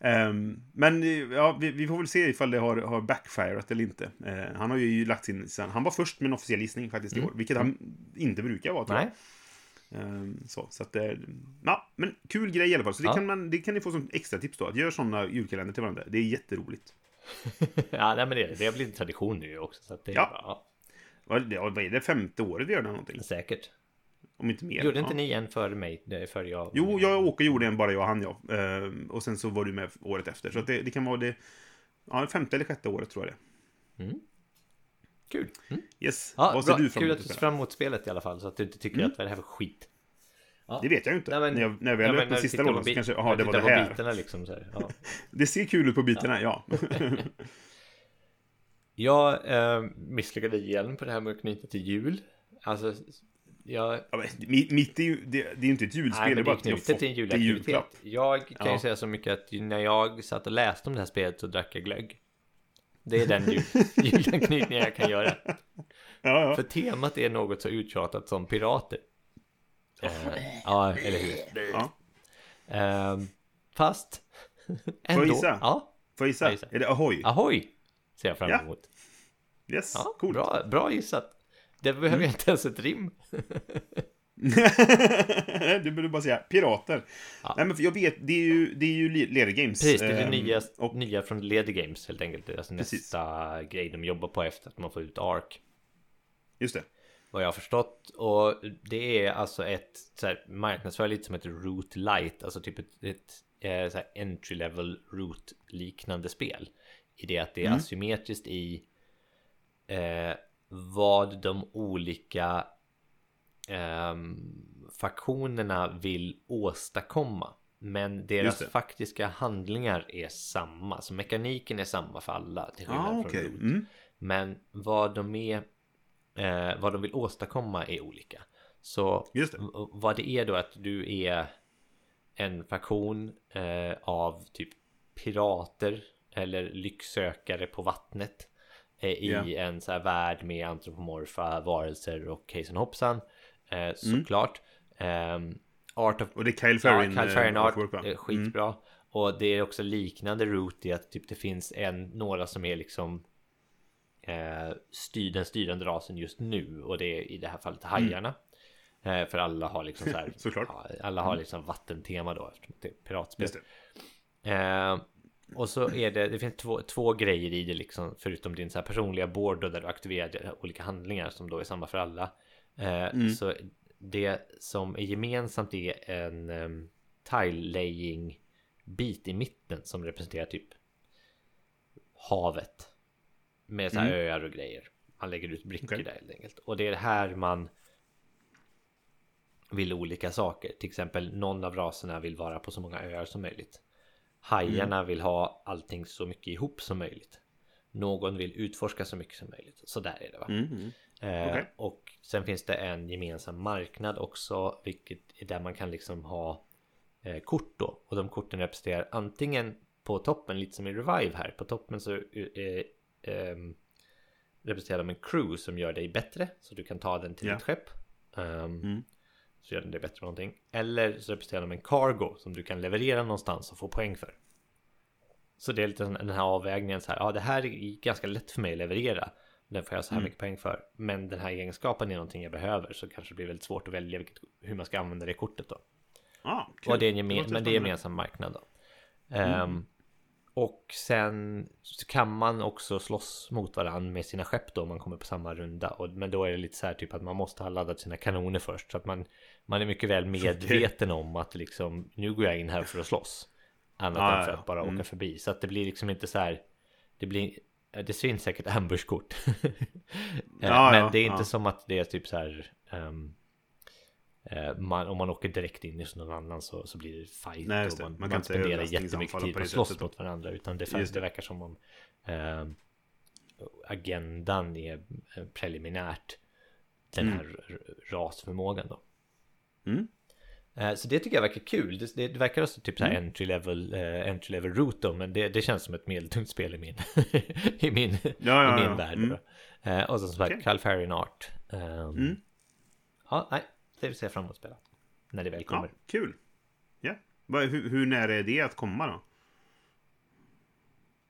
Ehm, men eh, ja, vi, vi får väl se ifall det har, har backfirat eller inte. Eh, han har ju lagt sin... Han var först med en officiell gissning faktiskt i år, vilket han inte brukar vara. tror jag. Nej, Ehm, så, så att det... Ja, men kul grej i alla fall. Så det, Ja. kan, man, det kan ni få som extra tips då. Att göra sådana julkalender till varandra. Det är jätteroligt. ja, nej men det, det har blivit en tradition nu också. Så att det Ja. ja, Vad det- vad är det? Femte året vi gör det här någonting? säkert. Om inte mer. Gjorde Ja. inte ni en före mig? Före jag? Jo, jag och Åke gjorde en, bara jag och han, ja. Ehm, och sen så var du med året efter. Så det, det kan vara det... Ja, femte eller sjätte året tror jag det Mm. Kul. Mm. Yes. Ja, Vad ser bra. du fram Kul emot att du ser fram emot spelet i alla fall. Så att du inte tycker Mm. att vad är det här för skit? Ja. Det vet jag ju inte. Nej, men- när jag, när jag Ja, väl öppnar du sista lådan så kanske, jaha, det var det här. Bitarna liksom här. Ja. Det ser kul ut på bitarna, ja. Jag eh, misslyckades igen på det här med att knyta till jul. Alltså, jag... ja men, mitt, är ju, det, det är ju inte ett julspel, Nej, det är bara att jag fått till en julklapp. Jag kan ju Ja. säga så mycket att när jag satt och läste om det här spelet så drack jag glögg. Det är den jul, julanknytningen jag kan göra. Ja, ja. För temat är något så uttjatat som pirater. Eh, ja, eller hur? ja. Eh, fast ändå. gissa? Ja, Får jag gissa? Jag. Är det Ahoy? ahoj! Ser jag fram Ja. emot. Yes, Ja, coolt. bra, bra gissat. Det behöver jag inte ens ett rim. du borde bara säga pirater. Ja. Nej, men jag vet, det är ju, det är ju Leder Games. Precis, det är det Ehm, nya, och, nya från Leder Games helt enkelt. Det är alltså nästa grej de jobbar på efter att man får ut ARK. Just det. Vad jag har förstått. Och det är alltså ett så här, marknadsför lite som ett Root Light. Alltså typ ett, ett eh, så här entry level Root liknande spel. I det att det är Mm. asymmetriskt i eh, vad de olika ehm, faktionerna vill åstadkomma. Men deras faktiska handlingar är samma. Så mekaniken är samma för alla. Till skillnad från Ah. Root. Mm. Men vad de är eh, Vad de vill åstadkomma är olika Så det. vad det är då att du är En faktion eh, av typ Pirater Eller lycksökare på vattnet eh, I Ja. en så här värld med antropomorfa varelser och hejsan hoppsan eh, Mm. Såklart Ehm, Art of Och det är Kyle Ja, Ferrin. Kyle eh, Ferrin Art, är skitbra. Och det är också liknande root i att typ det finns en, några som är liksom eh, styr, den styrande rasen just nu och det är i det här fallet hajarna. Eh, för alla har liksom så här, Såklart. ja, alla har liksom vattentema då eftersom det är piratspel. Just det. Och så är det, det finns två, två grejer i det liksom förutom din så här personliga board då, där du aktiverar olika handlingar som då är samma för alla. Eh, Mm. Så det som är gemensamt är en um, tile laying bit i mitten som representerar typ havet. Med så här Mm. öar och grejer. Man lägger ut brickor Okej. där helt enkelt. Och det är här man vill olika saker. Till exempel någon av raserna vill vara på så många öar som möjligt. Hajarna Mm. vill ha allting så mycket ihop som möjligt. Någon vill utforska så mycket som möjligt. Så där är det va. Mm, mm. Eh, Okej. Och sen finns det en gemensam marknad också, vilket är där man kan liksom ha eh, kort då. Och de korten representerar antingen på toppen, lite som i Revive här, på toppen så eh, ehm, representerar de en crew som gör dig bättre, så du kan ta den till Ja. ditt skepp. Ehm, Mm. Så gör den dig bättre med någonting. Eller så representerar de en cargo som du kan leverera någonstans och få poäng för. Så det är lite den här avvägningen så här. Ja, det här är ganska lätt för mig att leverera. Den får jag så här Mm. mycket poäng för. Men den här egenskapen är någonting jag behöver. Så kanske det blir väldigt svårt att välja vilket, hur man ska använda det kortet då. Ah, kul. Och det är en gemen, låter men det är spännande. gemensam marknad då. Mm. Ehm, och sen kan man också slåss mot varandra med sina skepp då om man kommer på samma runda. Och, men då är det lite så här typ att man måste ha laddat sina kanoner först. Så att man, man är mycket väl medveten om att liksom nu går jag in här för att slåss. Annat Ja, än för att bara Mm. åka förbi. Så att det blir liksom inte så här. Det blir det syns säkert ambushkort. Ja, men ja, det är inte ja. som att det är typ så här. eh, man, om man åker direkt in i någon annan så, så blir det fight Nej, det. man, Man man, kan inte spenderar överraskningsanfalla jättemycket tid på att slåss mot varandra utan det, det. det. verkar som om eh, agendan är eh, preliminärt den Mm. här rasförmågan då. Mm. Eh, Så det tycker jag verkar kul. Det, det verkar också typ så här Mm. entry level, eh, entry level root då, men det, känns som ett medeltungt spel i min, i min, Ja, ja, i min ja. värld. Mm. Eh, och så som sagt, Okej. Calfarian Art. Um. Ja, nej, det ser jag fram emot att spela. När det väl kommer. Ja, kul. Ja. Vad- Hur, hur nära är det att komma då?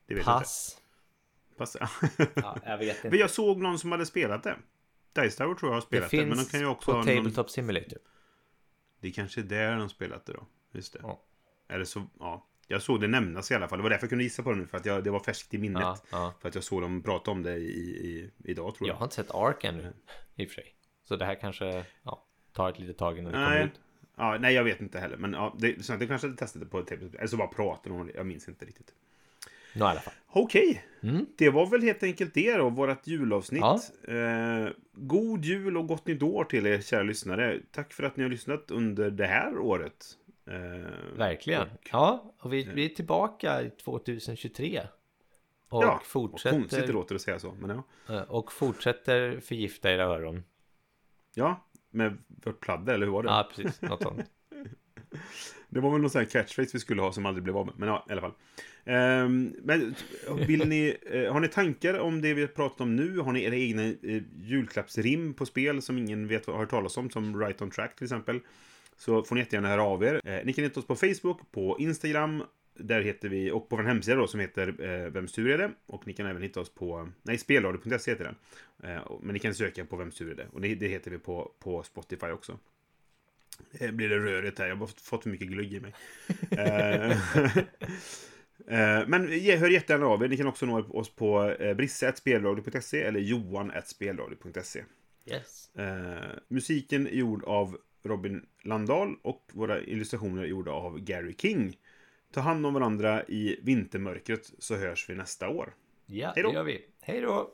Det vet Pass. Pass. Ja, jag vet Men inte. jag såg någon som hade spelat det. Dice Tower tror jag har Det spelat det. men de kan ju också på ha någon... Tabletop Simulator. Det är kanske är där de spelat det då. Just det. Ja. Eller så, ja. Jag såg det nämnas i alla fall. Det var därför jag kunde gissa på det nu. För att jag, det var färskt i minnet. Ja, ja. För att jag såg dem prata om det i, i, idag tror Jag jag. har inte sett Ark ännu i och för sig. Så det här kanske ja, tar ett litet tag innan det kommer ut. Ja, nej, jag vet inte heller. Men ja, det, så det kanske hade testat det på ett tv Eller så bara pratade det. Jag minns inte riktigt. Nå, i alla fall. Okej, Mm. det var väl helt enkelt det då, vårt julavsnitt. Ja. Eh, god jul och gott nytt år till er kära lyssnare. Tack för att ni har lyssnat under det här året. Eh, Verkligen. och- Ja, och vi, vi är tillbaka i 2023. Och ja, och konstigt det fortsätter, låter att säga så. Men ja, eh, och fortsätter förgifta era öron. ja med vårt pladder, eller hur var det? Ja, precis. Något sånt. Det var väl någon sån här catchphrase vi skulle ha som aldrig blev av med. Men ja, i alla fall. Ehm, men vill ni, eh, har ni tankar om det vi har pratat om nu? Har ni era egna eh, julklappsrim på spel som ingen vet har hört talas om? Som Right On Track till exempel. Så får ni jättegärna höra av er. Eh, ni kan hitta oss på Facebook, på Instagram. Där heter vi, och på vår hemsida då som heter eh, Vems tur är det? Och ni kan även hitta oss på, nej spelradio.se heter den. Eh, men ni kan söka på Vems tur är det? Och det, det heter vi på, på Spotify också. Eh, blir det rörigt här. Jag har fått för mycket glögg i mig. Eh, eh, men hör jättegärna av er. Ni kan också nå oss på brisse.spelradio.se eller johan.spelradio.se. Yes. musiken är gjord av Robin Landahl och våra illustrationer är gjorda av Gary King. Ta hand om varandra i vintermörkret så hörs vi nästa år. Ja, Hejdå. det gör vi. Hej då!